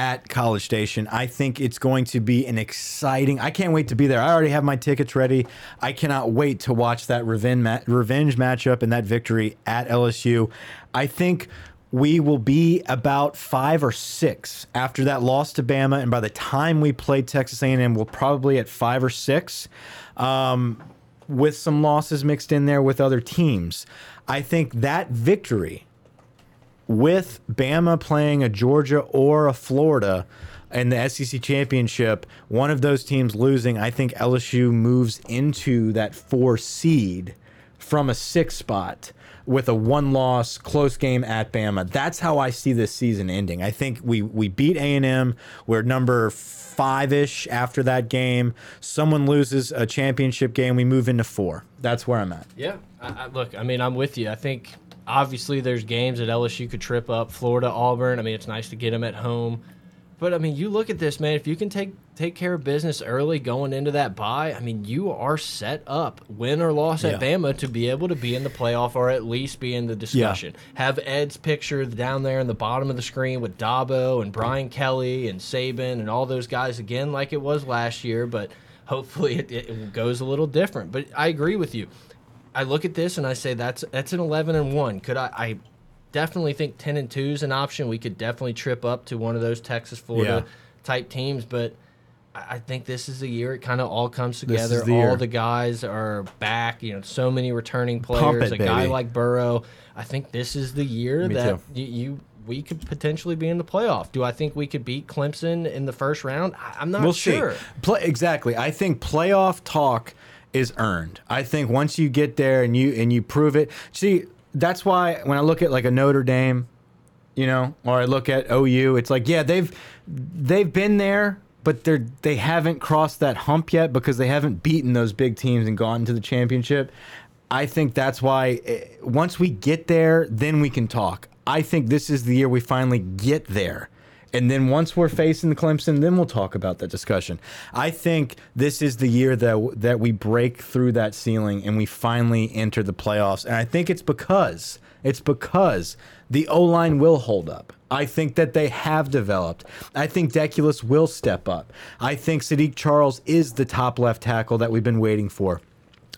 At College Station. I think it's going to be an exciting. I can't wait to be there. I already have my tickets ready. I cannot wait to watch that revenge ma revenge matchup and that victory at LSU. I think we will be about five or six after that loss to Bama, and by the time we play Texas A&M, we'll probably at five or six. Um, with some losses mixed in there with other teams. I think that victory with Bama playing a Georgia or a Florida in the SEC championship, one of those teams losing, I think LSU moves into that four seed from a six spot with a one loss close game at Bama. That's how I see this season ending. I think we we beat A&M. We're number 5ish after that game. Someone loses a championship game, we move into 4. That's where I'm at. Yeah. I, I, look, I mean, I'm with you. I think obviously there's games that LSU could trip up. Florida, Auburn. I mean, it's nice to get them at home. But I mean, you look at this, man. If you can take take care of business early going into that bye, I mean, you are set up, win or loss at Bama, to be able to be in the playoff or at least be in the discussion. Have Ed's picture down there in the bottom of the screen with Dabo and Brian Kelly and Saban and all those guys again, like it was last year. But hopefully it, it goes a little different. But I agree with you. I look at this and I say that's that's an eleven and one. Could I? I definitely think ten and two is an option. We could definitely trip up to one of those Texas, Florida, type teams, but I I think this is the year it kind of all comes together. the all year. the guys are back. You know, so many returning players. it, a guy like Burrow. I think this is the year Me that you, you we could potentially be in the playoff. Do I think we could beat Clemson in the first round? I, I'm not we'll sure. see. Play, exactly. I think playoff talk is earned. I think once you get there and you and you prove it. See, that's why when I look at like a Notre Dame, you know, or I look at OU, it's like yeah, they've they've been there, but they're they haven't crossed that hump yet because they haven't beaten those big teams and gone to the championship. I think that's why eh, once we get there, then we can talk. I think this is the year we finally get there. And then once we're facing the Clemson, then we'll talk about that discussion. I think this is the year that that we break through that ceiling and we finally enter the playoffs. And I think it's because it's because the O line will hold up. I think that they have developed. I think Deculus will step up. I think Saahdiq Charles is the top left tackle that we've been waiting for.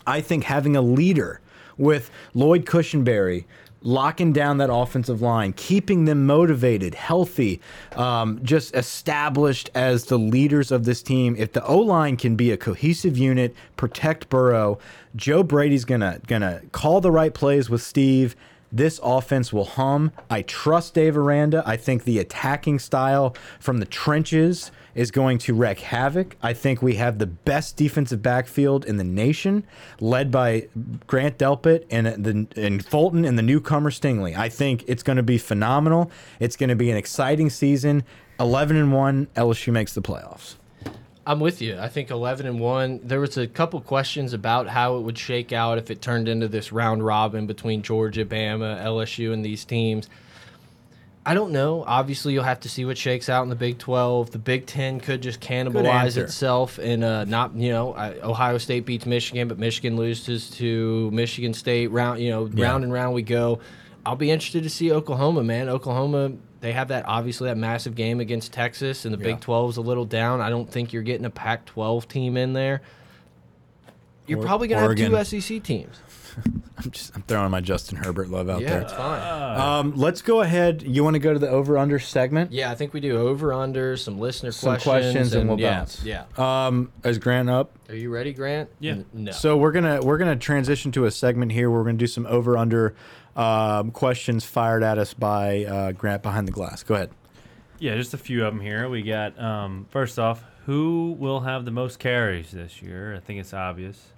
I think having a leader with Lloyd Cushenberry locking down that offensive line, keeping them motivated, healthy, um, just established as the leaders of this team. If the O line can be a cohesive unit, protect Burrow, Joe Brady's gonna gonna call the right plays with Steve. This offense will hum. I trust Dave Aranda. I think the attacking style from the trenches is going to wreak havoc. I think we have the best defensive backfield in the nation, led by Grant Delpit and uh, the and Fulton and the newcomer Stingley. I think it's going to be phenomenal. It's going to be an exciting season. Eleven and one, LSU makes the playoffs. I'm with you. I think 11 and 1. There was a couple questions about how it would shake out if it turned into this round robin between Georgia, Bama, LSU, and these teams. I don't know. Obviously, you'll have to see what shakes out in the Big 12. The Big 10 could just cannibalize itself and uh, not, you know, I, Ohio State beats Michigan, but Michigan loses to Michigan State. Round, you know, Yeah. round and round we go. I'll be interested to see Oklahoma, man. Oklahoma, they have that obviously that massive game against Texas, and the Yeah. Big 12 is a little down. I don't think you're getting a Pac 12 team in there. You're Or- probably going to have two SEC teams. I'm just I'm throwing my Justin Herbert love out Yeah, there. it's fine. Um, let's go ahead. You want to go to the over under segment? Yeah, I think we do over under some listener Some questions, questions and we'll yeah, bounce. Yeah. Um, is Grant up? Are you ready, Grant? Yeah. N- no. So we're gonna we're gonna transition to a segment here. Where we're gonna do some over under um, questions fired at us by uh, Grant behind the glass. Go ahead. Yeah, just a few of them here. We got um, first off, who will have the most carries this year? I think it's obvious.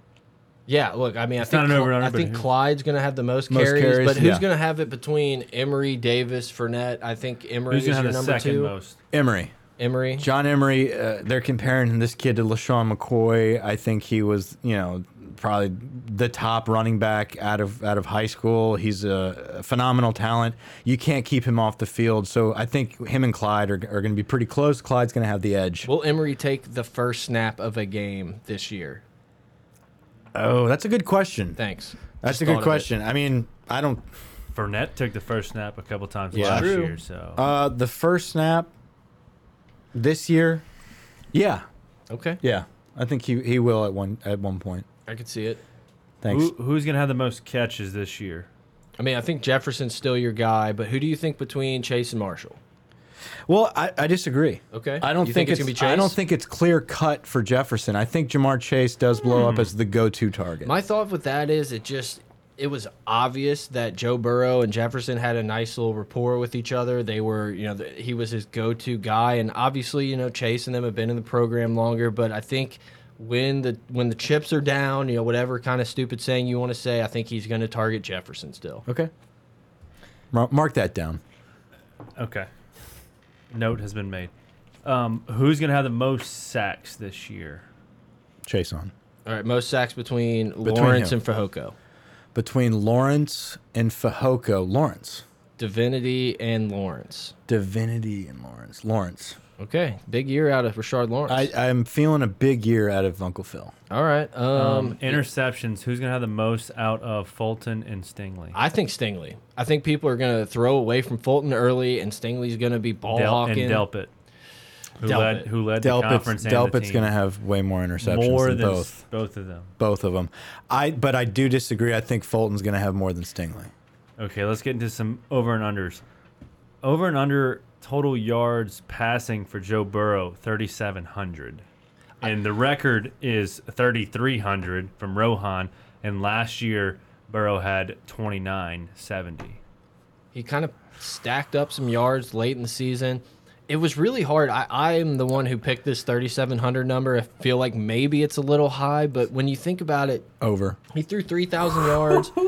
Yeah, look, I mean, I think, not an over-under, I think Clyde's going to have the most, Most carries, carries, but who's yeah. going to have it between Emery, Davis, Fournette? I think Emery Who's is gonna your have the number second two. most? Emory, Emery. John Emery. Uh, they're comparing this kid to LeSean McCoy. I think he was, you know, probably the top running back out of out of high school. He's a phenomenal talent. You can't keep him off the field. So I think him and Clyde are, are going to be pretty close. Clyde's going to have the edge. Will Emery take the first snap of a game this year? Oh, that's a good question. Thanks. That's Just a thought good of it. question. I mean, I don't. Fournette took the first snap a couple times Yeah. last True. year, so Uh, the first snap this year, yeah, Okay, yeah. I think he he will at one at one point. I could see it. Thanks. who, who's gonna have the most catches this year? I mean, I think Jefferson's still your guy, but who do you think between Chase and Marshall? Well, I, I disagree. Okay. I don't You think, think it's it's. gonna be I don't think it's clear cut for Jefferson. I think Ja'Marr Chase does blow up hmm. as the go-to target. My thought with that is it just it was obvious that Joe Burrow and Jefferson had a nice little rapport with each other. They were, you know, the, he was his go-to guy, and obviously, you know, Chase and them have been in the program longer. But I think when the when the chips are down, you know, whatever kind of stupid saying you want to say, I think he's going to target Jefferson still. okay. Mar- Mark that down. Okay. Note has been made. Um, who's gonna have the most sacks this year? Chase on All right, most sacks between, Lawrence who? and Fehoko, between Lawrence and Fehoko. Lawrence, Divinity and Lawrence. Divinity, and Lawrence. Lawrence. Okay, big year out of Rashard Lawrence. I I'm feeling a big year out of Uncle Phil. All right, um, Um, interceptions. Who's gonna have the most out of Fulton and Stingley? I think Stingley. I think people are going to throw away from Fulton early, and Stingley's going to be ball Del- hawking. and Delpit, who Delpit. led who led the Delpit's, conference and the Delpit's team. going to have way more interceptions more than than both. s- both of them. both of them. I but I do disagree. I think Fulton's going to have more than Stingley. Okay, let's get into some over and unders. Over and under total yards passing for Joe Burrow, 3,700. And the record is 3,300 from Rohan. And last year, Burrow had 2,970. He kind of stacked up some yards late in the season. It was really hard. I, I am the one who picked this 3,700 number. I feel like maybe it's a little high, but when you think about it, Over. he threw 3,000 yards.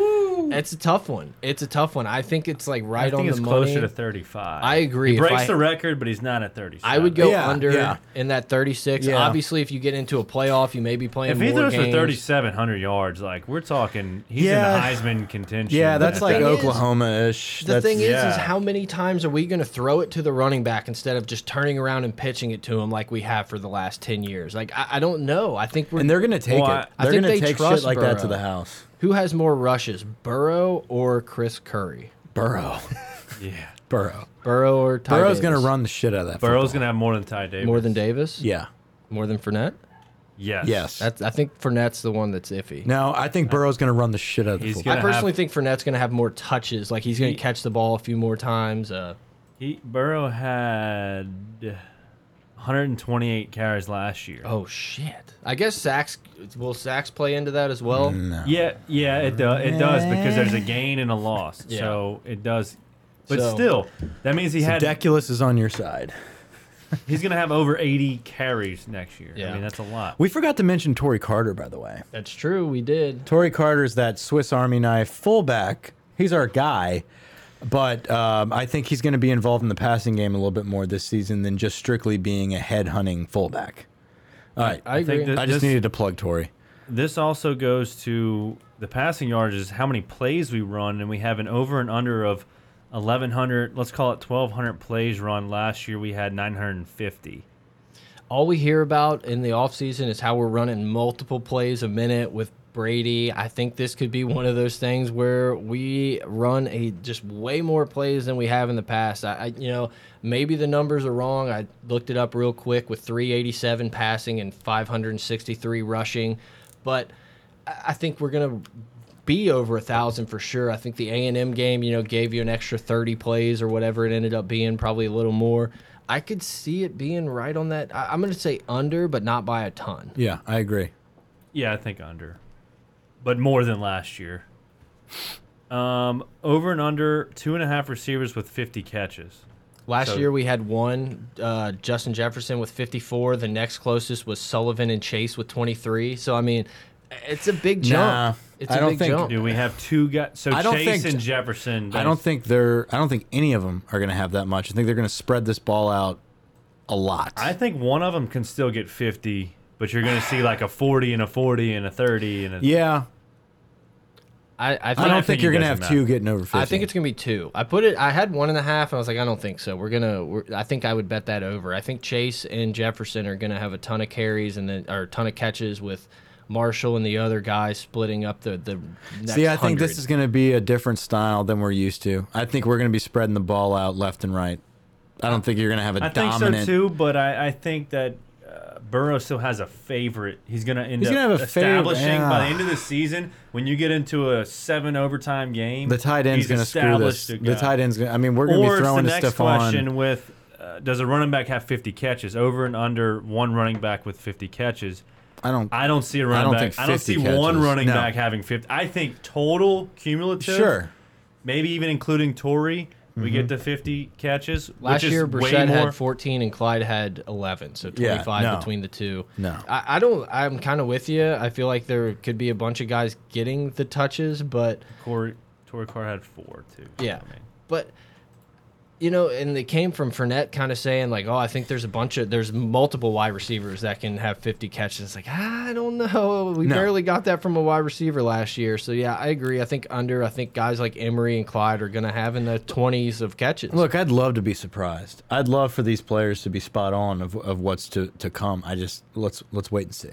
It's a tough one. It's a tough one. I think it's like right I think on it's the closer money. to 35. I agree. He If breaks I- the record, but he's not at 36. I would go Yeah, under yeah. in that 36. Yeah. Obviously, if you get into a playoff, you may be playing If he more throws for games. 3,700 yards, like we're talking, he's Yeah. in the Heisman contention. Yeah, that's at like thing that- is- Oklahoma-ish. The That's- thing is, is yeah. how many times are we going to throw it to the running back instead of just turning around and pitching it to him like we have for the last 10 years? Like, I, I don't know. I think we're. and they're gonna take Well, I- it. I They're think gonna they take trust shit like that to Burrow. the house. Who has more rushes, Burrow or Chris Curry? Burrow. Yeah. Burrow. Burrow or Ty Burrow's gonna run the shit out of that. Burrow's going to have more than Ty Davis. more than Davis. Yeah. More than Fournette. Yes. Yes. That's. I think Fournette's the one that's iffy. No, I think Burrow's gonna run the shit out of the He's football. I gonna personally have- think Fournette's going to have more touches. Like he's going He- to catch the ball a few more times. Uh, He Burrow had 128 carries last year. oh shit! I guess sacks. Will sacks play into that as well? No. Yeah, yeah, it does. It does because there's a gain and a loss. Yeah. So it does. But So- still, that means he So had. Deculus is on your side. he's gonna have over 80 carries next year. Yeah. I mean that's a lot. We forgot to mention Tory Carter, by the way. That's true. We did. Tory Carter's that Swiss Army knife fullback. He's our guy, but um, I think he's going to be involved in the passing game a little bit more this season than just strictly being a head hunting fullback. All right, I think agree. I just this- needed to plug Tory. This also goes to the passing yards is how many plays we run, and we have an over and under of 1,100. Let's call it 1,200 plays run. Last year we had 950. all we hear about in the offseason is how we're running multiple plays a minute with Brady. I think this could be one of those things where we run a just way more plays than we have in the past. I, I you know, maybe the numbers are wrong. I looked it up real quick with 387 passing and 563 rushing, but I I think we're gonna be over a thousand for sure. I think the A and M game, you know, gave you an extra thirty plays or whatever it ended up being, probably a little more. I could see it being right on that. I'm going to say under, but not by a ton. Yeah, I agree. Yeah, I think under, but more than last year. Um, over and under two and a half receivers with 50 catches. Last So- year we had one, uh, Justin Jefferson with 54. The next closest was Sullivan and Chase with 23. So I mean, it's a big jump. Nah, it's I a don't big think- jump. Do we have two guys? So I don't Chase think- and Jefferson. I don't think they're. I don't think any of them are going to have that much. I think they're going to spread this ball out a lot. I think one of them can still get 50, but you're going to see like a 40 and a 40 and a 30 and a. yeah, I, I think I I don't think think you're going to doesn't have two getting over fifty. I think it's gonna be two. I put it. I had one and a half, and I was like, I don't think so. We're gonna. We're, I think I would bet that over. I think Chase and Jefferson are gonna have a ton of carries and then or a ton of catches with Marshall and the other guys splitting up the the. Next See, I think this is going to be a different style than we're used to. I think we're going to be spreading the ball out left and right. I don't think you're going to have a I dominant. I think so too, but I, I think that Burrow still has a favorite. He's going to end He's up gonna have a favorite, establishing by the end of the season. When you get into a seven overtime game, The tight end's he's going to screw this. established a The tight end's going. to I mean, we're going to Or be it's throwing the to next Stephen. question with uh, does a running back have 50 catches over and under one running back with 50 catches? I don't. I don't see a running don't back. think I don't 50 see one catches. running No. back having 50. I think total cumulative. Sure. Maybe even including Tory, we Mm-hmm. get to 50 catches. Last which is year, way Brossette more. had 14 and Clyde had 11, so Yeah, 25 no. between the two. No. I, I don't. I'm kind of with you. I feel like there could be a bunch of guys getting the touches, but Corey, Tory Carr had four too. Yeah. I mean, but you know, and it came from Fournette kind of saying like, "Oh, I think there's a bunch of there's multiple wide receivers that can have 50 catches." It's like I don't know. We No. barely got that from a wide receiver last year. So yeah, I agree. I think under. I think guys like Emery and Clyde are going to have in the 20s of catches. Look, I'd love to be surprised. I'd love for these players to be spot on of, of what's to, to come. I just let's let's wait and see.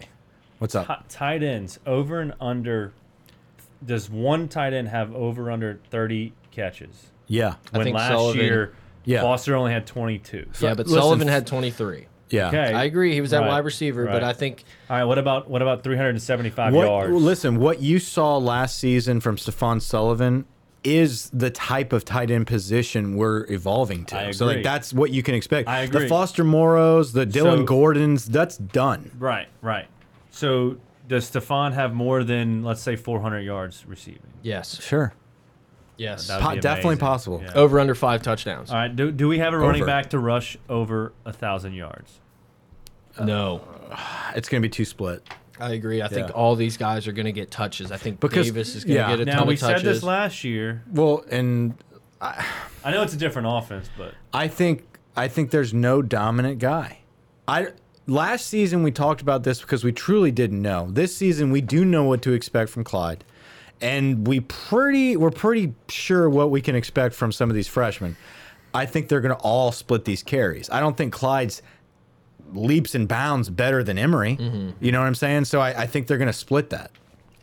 What's up? Ti- tight ends over and under. Does one tight end have over under 30 catches? Yeah, I When think last Sullivan- year, Yeah. Foster only had 22. yeah, but listen, Sullivan had 23. yeah. Okay. I agree. He was that Right, wide receiver, but right. I think All right. What about what about 375 What, yards? listen, what you saw last season from Stephen Sullivan is the type of tight end position we're evolving to. I So like agree. that's what you can expect. I The agree. Foster Moreau, the Dylan So- Gordons, that's done. Right, right. So does Stephen have more than let's say 400 yards receiving? Yes. Sure. Yes. That would Po- be definitely amazing. possible. Yeah. Over under five touchdowns. All right. Do, do we have a running Over. back to rush over a thousand yards? Uh, no. It's going to be two split. I agree. I think Yeah. all these guys are going to get touches. I think Because- Davis is going to yeah. get a Now ton we of said touches. this last year. Well, and I know it's a different offense, but I think I think there's no dominant guy. I last season we talked about this because we truly didn't know. This season we do know what to expect from Clyde. And we pretty we're pretty sure what we can expect from some of these freshmen. I think they're going to all split these carries. I don't think Clyde's leaps and bounds better than Emery. You know what I'm saying? So I, I think they're going to split that.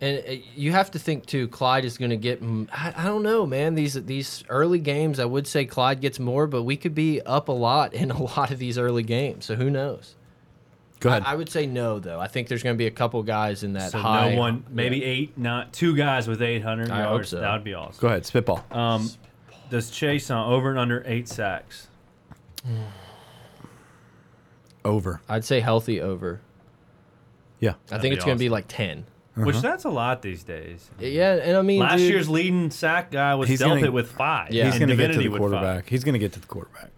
And uh, you have to think too. Clyde is going to get. mm, I, I don't know, man. These these early games, I would say Clyde gets more, but we could be up a lot in a lot of these early games. So who knows? Go ahead. I, I would say no, though. I think there's going to be a couple guys in that so high. no one, maybe eight, not two guys with 800 I hope yards. so. That would be awesome. Go ahead, spitball. Um, does Chase on over and under eight sacks? Over. I'd say healthy over. Yeah. I That'd think be it's going to be awesome. like ten. Which that's a lot these days. Yeah, and I mean, Last dude, year's leading sack guy was He's dealt gonna- it with five. Yeah. He's and going to get to Divinity the with five. quarterback. He's going to get to the quarterback.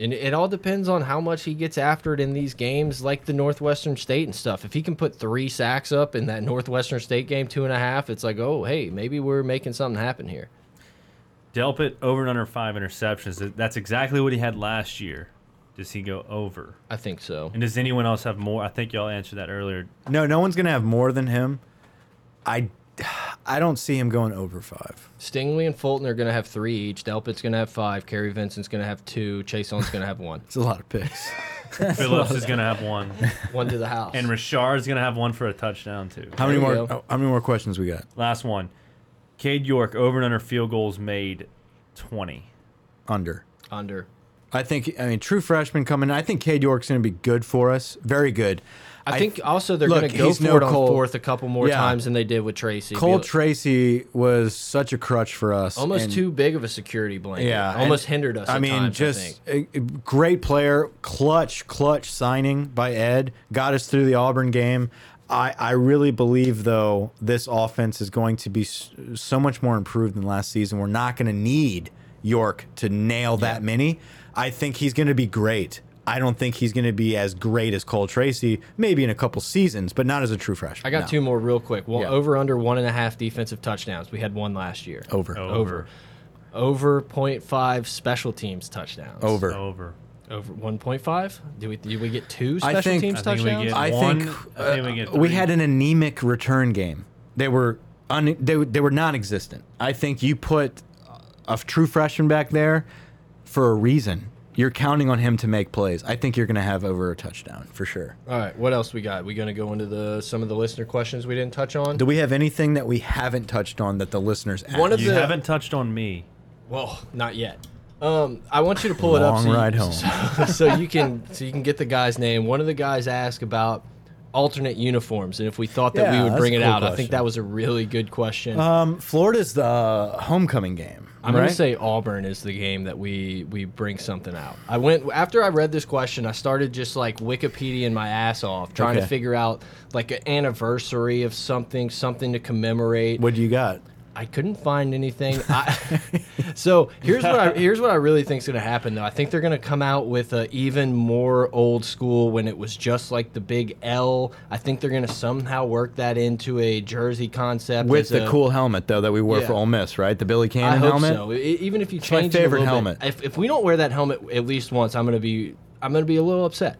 And it all depends on how much he gets after it in these games, like the Northwestern State and stuff. If he can put three sacks up in that Northwestern State game, two and a half, it's like, oh, hey, maybe we're making something happen here. Delpit over and under five interceptions. That's exactly what he had last year. Does he go over? I think so. And does anyone else have more? I think y'all answered that earlier. No, no one's going to have more than him. I, I don't see him going over five. Stingley and Fulton are going to have three each. Delpit's going to have five. Kary Vincent's going to have two. Chase Owens going to have one. It's a lot of picks. Phillips is going to have one, One to the house. and Rashard's going to have one for a touchdown too. How many more? go. oh, how many more questions we got? Last one. Cade York over and under field goals made, twenty. Under. Under. I think. I mean, true freshman coming. I think Cade York's going to be good for us. Very good. I, think also they're going to go for no it on Cole- fourth a couple more Yeah. times than they did with Tracy. Cole Tracy was such a crutch for us. almost and- too big of a security blanket. Yeah, almost and- hindered us. I at mean, times, just I think. a, a great player, clutch, clutch signing by Ed, got us through the Auburn game. I, I really believe though this offense is going to be so much more improved than last season. We're not going to need York to nail that many. I think he's going to be great. I don't think he's going to be as great as Cole Tracy, maybe in a couple seasons, but not as a true freshman. I got No. two more real quick. Well, Yeah. over under one and a half defensive touchdowns. We had one last year. over, Oh. Over. Over 0.5 special teams touchdowns. over. Over. Over 1.5? Do we do we get two I special think- teams I think we touchdowns? get- I One, think, I think we uh, get we had an anemic return game. They were un, they, they were non-existent. I think you put a true freshman back there for a reason. You're counting on him to make plays. I think you're going to have over a touchdown for sure. All right, what else we got? We going to go into the some of the listener questions we didn't touch on? Do we have anything that we haven't touched on that the listeners asked? One of You the- haven't touched on me. Well, not yet. Um, I want you to pull it up Long so, ride you, home. So, so you can so you can get the guy's name. One of the guys asked about alternate uniforms and if we thought that Yeah, we would bring it cool out. I think that was a really good question. um, Florida's the homecoming game. I'm right? gonna say Auburn is the game that we we bring something out. I went after I read this question. I started just like Wikipedia my ass off, trying to figure out like an anniversary of something, something to commemorate. What do you got? I couldn't find anything. I, so here's what I here's what I really think is going to happen though. I think they're going to come out with a even more old school when it was just like the big L. I think they're going to somehow work that into a jersey concept With the a- cool helmet though that we wore Yeah. for Ole Miss, right? The Billy Cannon I hope helmet. so. Even if you my change it a favorite little bit. helmet. If, if we don't wear that helmet at least once, I'm going to be I'm going to be a little upset.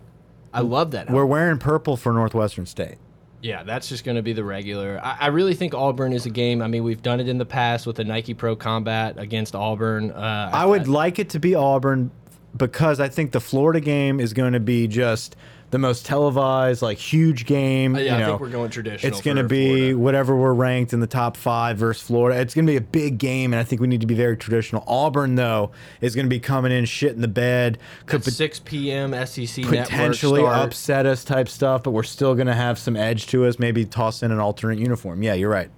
I love that. We're wearing purple for Northwestern State. Yeah, that's just going to be the regular. I, I really think Auburn is a game. I mean, we've done it in the past with the Nike Pro Combat against Auburn. Uh, I would like it to be Auburn because I think the Florida game is going to be just the most televised, like huge game. Uh, yeah, you I think we're going traditional It's going to be Florida. whatever we're ranked in the top five versus Florida. It's going to be a big game, and I think we need to be very traditional. Auburn, though, is going to be coming in shit in the bed. Could At 6 p.m. SEC potentially start. upset us type stuff, but we're still going to have some edge to us. Maybe toss in an alternate uniform. Yeah, you're right.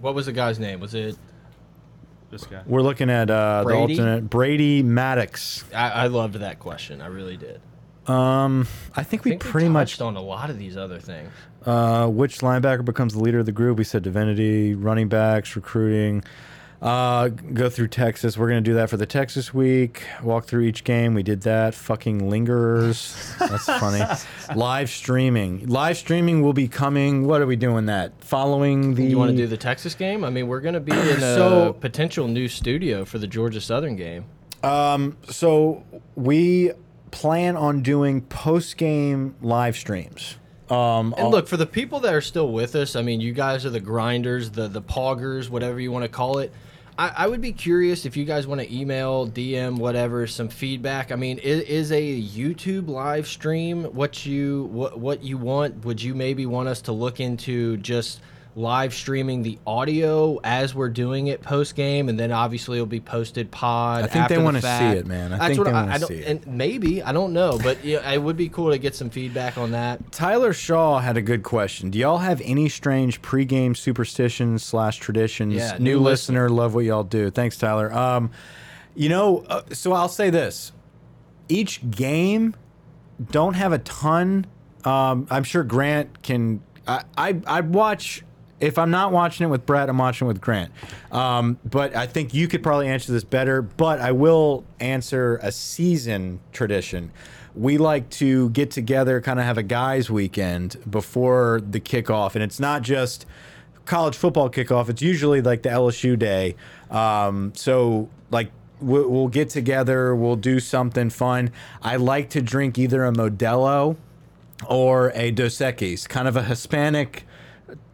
What was the guy's name? Was it This guy. We're looking at uh, the alternate Brady Maddox. I, I loved that question. I really did. Um, I think we I think we pretty much touched on a lot of these other things. Uh, which linebacker becomes the leader of the group? We said divinity, running backs, recruiting. Uh, go through Texas. We're gonna do that for the Texas week. Walk through each game. We did that. Fucking lingerers. That's funny. Live streaming. Live streaming will be coming. What are we doing? That following the. You want to do the Texas game? I mean, we're going to be in a So- potential new studio for the Georgia Southern game. Um, so we plan on doing post game live streams. Um, And look, for the people that are still with us, I mean, you guys are the grinders, the the poggers, whatever you want to call it. I, I would be curious if you guys want to email, DM, whatever, some feedback. I mean, is, is a YouTube live stream what you what what you want? Would you maybe want us to look into just live streaming the audio as we're doing it post game, and then obviously it'll be posted pod. I think they the wanna see it, man. I That's think they wanna see it. and maybe I don't know, but yeah, it would be cool to get some feedback on that. Tyler Shaw had a good question. Do y'all have any strange pregame superstitions slash traditions? Yeah, new, new listener, love what y'all do. Thanks, Tyler. Um, you know, uh, so I'll say this: each game don't have a ton. Um, I'm sure Grant can. I I I watch. If I'm not watching it with Brett, I'm watching it with Grant. Um, but I think you could probably answer this better. But I will answer a season tradition. We like to get together, kind of have a guys' weekend before the kickoff, and it's not just college football kickoff. It's usually like the LSU day. Um, so like we'll, we'll get together, we'll do something fun. I like to drink either a Modelo or a Dos Equis, kind of a Hispanic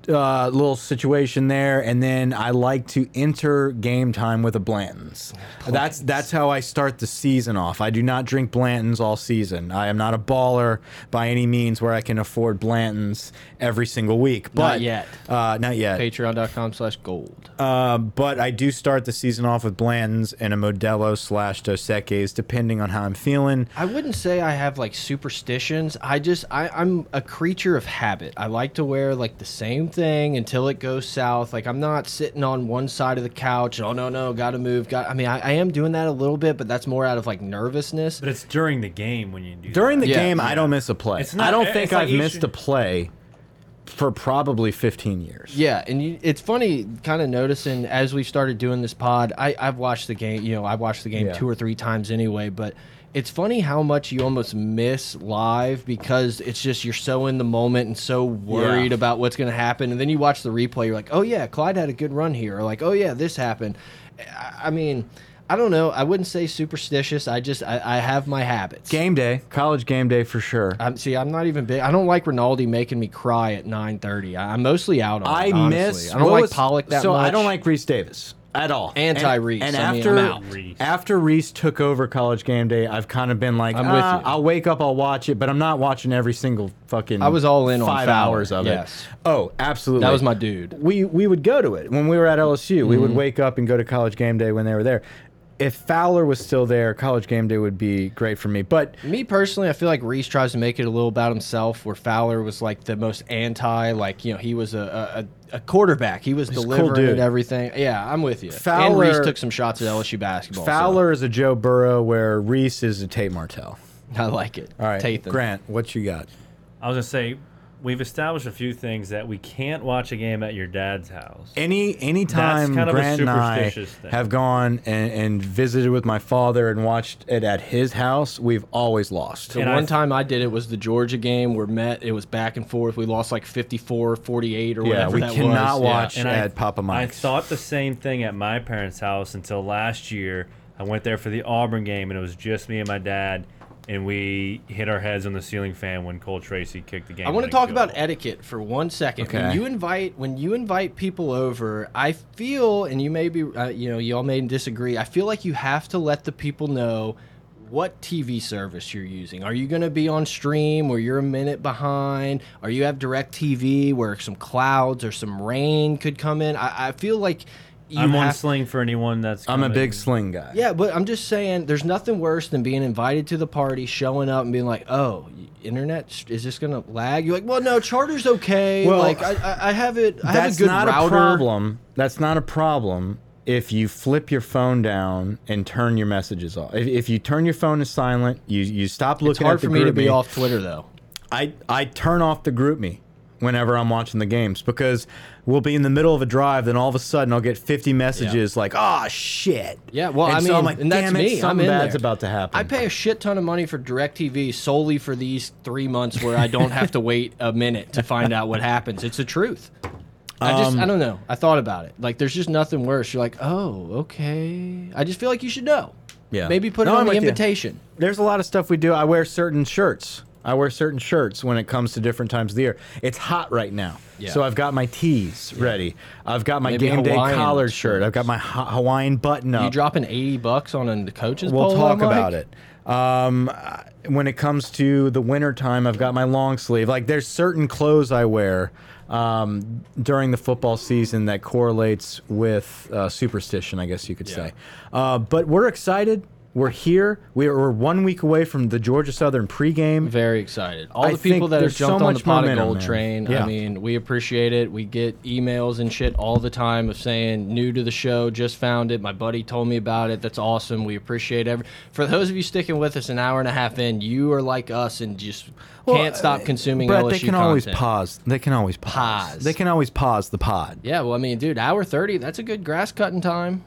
uh, little situation there, and then I like to enter game time with a Blanton's. That's that's how I start the season off. I do not drink Blanton's all season. I am not a baller by any means where I can afford Blanton's every single week. But yet. Uh, not yet. Patreon.com slash gold. Uh, but I do start the season off with Blanton's and a Modelo slash Dos Equis, depending on how I'm feeling. I wouldn't say I have like superstitions. I just I, I'm a creature of habit. I like to wear like the same thing until it goes south. Like I'm not sitting on one side of the couch. Oh no no, got to move. Got. I mean I, I am doing that a little bit, but that's more out of like nervousness. But it's during the game when you do During the. Yeah, game, I don't miss a play. It's not- I don't think like I've you missed should- a play for probably 15 years. Yeah, and you, it's funny, kind of noticing as we started doing this pod. I, I've watched the game. You know, I've watched the game Yeah. two or three times anyway. But it's funny how much you almost miss live because it's just you're so in the moment and so worried Yeah. about what's going to happen, and then you watch the replay. You're like, oh yeah, Clyde had a good run here, or like, oh yeah, this happened. I, I mean. I don't know. I wouldn't say superstitious. I just I, I have my habits. Game day, college game day for sure. I'm, see, I'm not even big. I don't like Rinaldi making me cry at 9:30. I- I'm mostly out on. I it, miss. I don't like was- Pollack that so much. I don't like Rece Davis at all. Anti-Rece. And, I mean, after I'm. Rece. after Rece took over college game day, I've kind of been like, I'm with "Ah, you." I'll wake up, I'll watch it, but I'm not watching every single fucking. I was all in on five Fowler, hours of yes. it. Oh, absolutely. That was my dude. we we would go to it when we were at LSU. We Mm-hmm. would wake up and go to college game day when they were there. If Fowler was still there, college game day would be great for me. But Me personally, I feel like Rece tries to make it a little about himself, where Fowler was like the most anti, like you know, he was a a, a quarterback. He was a cool delivering dude. and everything. Yeah, I'm with you. and Fowler- Rece took some shots at LSU basketball. so Fowler is a Joe Burrow, where Rece is a Tate Martell. I like it. All right, Tathan. Grant, what you got? I was gonna say we've established a few things that we can't watch a game at your dad's house. Any anytime kind of Grant and I thing. have gone and, and visited with my father and watched it at his house, we've always lost. The And one th- time I did it was the Georgia game. We're met. It was back and forth. We lost like 54, 48 or Yeah, whatever we that cannot was. watch And at Papa I thought the same thing at my parents' house until last year. I went there for the Auburn game, and it was just me and my dad, and we hit our heads on the ceiling fan when Cole Tracy kicked the game. I want to talk field about etiquette for one second. Okay. When you invite when you invite people over, I feel, and you may be, uh, you know, y'all may disagree. I feel like you have to let the people know what TV service you're using. Are you going to be on stream where you're a minute behind? Or you have DirecTV where some clouds or some rain could come in? I, I feel like you I'm on have sling for anyone that's. I'm a big sling guy. yeah, but I'm just saying, there's nothing worse than being invited to the party, showing up, and being like, "Oh, internet is this gonna lag?" You're like, "Well, no, Charter's okay. Well, like, I, I, I have it. I have That's a good not router." a problem. That's not a problem. if you flip your phone down and turn your messages off. If, if you turn your phone to silent, you you stop It's looking hard at the for me to be me. off Twitter though. I I turn off the group me whenever I'm watching the games because we'll be in the middle of a drive, then all of a sudden I'll get 50 messages like, "Oh shit." Yeah, well, and I so mean, I'm like, and that's it, me. I'm in bad's there. about to happen. I pay a shit ton of money for DirecTV solely for these three months where I don't have to wait a minute to find out what happens. It's the truth. I just, Um, I don't know. I thought about it. Like, there's just nothing worse. You're like, oh, okay. I just feel like you should know. Yeah. Maybe put No, it on I'm the with you. invitation. There's a lot of stuff we do. I wear certain shirts. I wear certain shirts when it comes to different times of the year. It's hot right now. Yeah. So I've got my tees ready. I've got my Maybe game day Hawaiian collared shirt. I've got my ha Hawaiian button up. You dropping 80 bucks on a coach's We'll polo, talk about it. Um, when it comes to the winter time, I've got my long sleeve. Like there's certain clothes I wear um, during the football season that correlates with uh, superstition, I guess you could say. Uh, but we're excited. We're here. We're, we're one week away from the Georgia Southern pregame. Very excited. All I the people that have there's so jumped on the pot of gold man. train. Yeah. I mean, we appreciate it. We get emails and shit all the time of saying new to the show, just found it. My buddy told me about it. That's awesome. We appreciate every. For those of you sticking with us an hour and a half in, you are like us and just can't stop uh, consuming Brett, LSU they can always pause. They can always pause. Pause. They can always pause the pod. Yeah, well, I mean, dude, hour thirty. That's a good grass cutting time.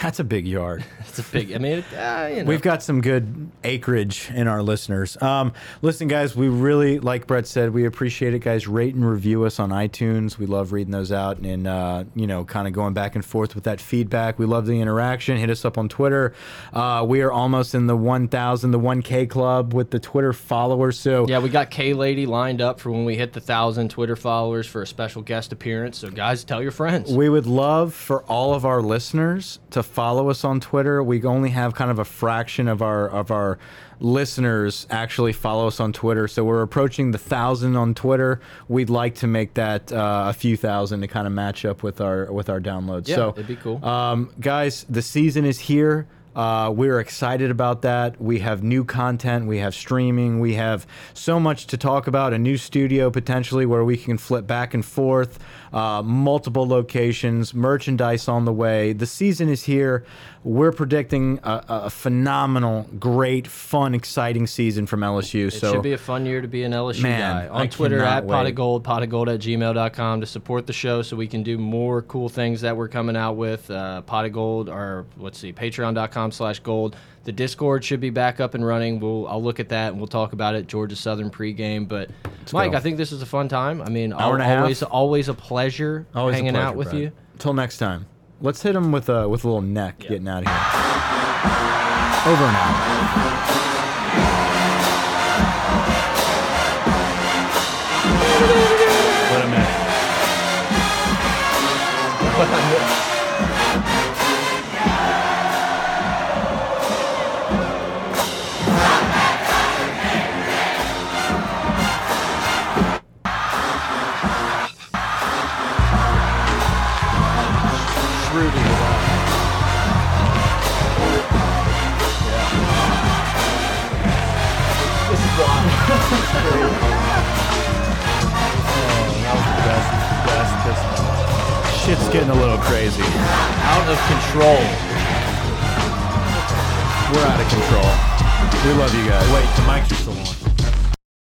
That's a big yard. That's a big. I mean, it, uh, you know. We've got some good acreage in our listeners. Um, listen, guys, we really, like Brett said, we appreciate it, guys. Rate and review us on iTunes. We love reading those out and, uh, you know, kind of going back and forth with that feedback. We love the interaction. Hit us up on Twitter. Uh, we are almost in the 1,000, the 1K club with the Twitter followers. So, Yeah, we got K Lady lined up for when we hit the thousand Twitter followers for a special guest appearance. So, guys, tell your friends. We would love for all of our listeners to follow us on Twitter. We only have kind of a fraction of our of our listeners actually follow us on Twitter, so we're approaching the thousand on Twitter. We'd like to make that uh, a few thousand to kind of match up with our with our downloads. Yeah, so it'd be cool. um, guys. The season is here. Uh, we're excited about that. We have new content. We have streaming. We have so much to talk about. A new studio potentially where we can flip back and forth. Uh, multiple locations, merchandise on the way. The season is here. We're predicting a, a phenomenal, great, fun, exciting season from LSU. So it so should be a fun year to be an LSU Man, guy. On I Twitter at pot of gold, pot of gold at gmail.com to support the show so we can do more cool things that we're coming out with. Uh, pot of gold, or let's see, patreon.com slash gold. The Discord should be back up and running. We'll I'll look at that and we'll talk about it. Georgia Southern pregame. But Mike, go. I think this is a fun time. I mean, Hour and a half. always always a pleasure always a hanging pleasure, out with Brad. you. Until next time, let's hit him with a with a little neck getting out of here. Over and out. What a Shit's getting a little crazy. Out of control. We're out of control. We love you guys. Wait, the mics are still on.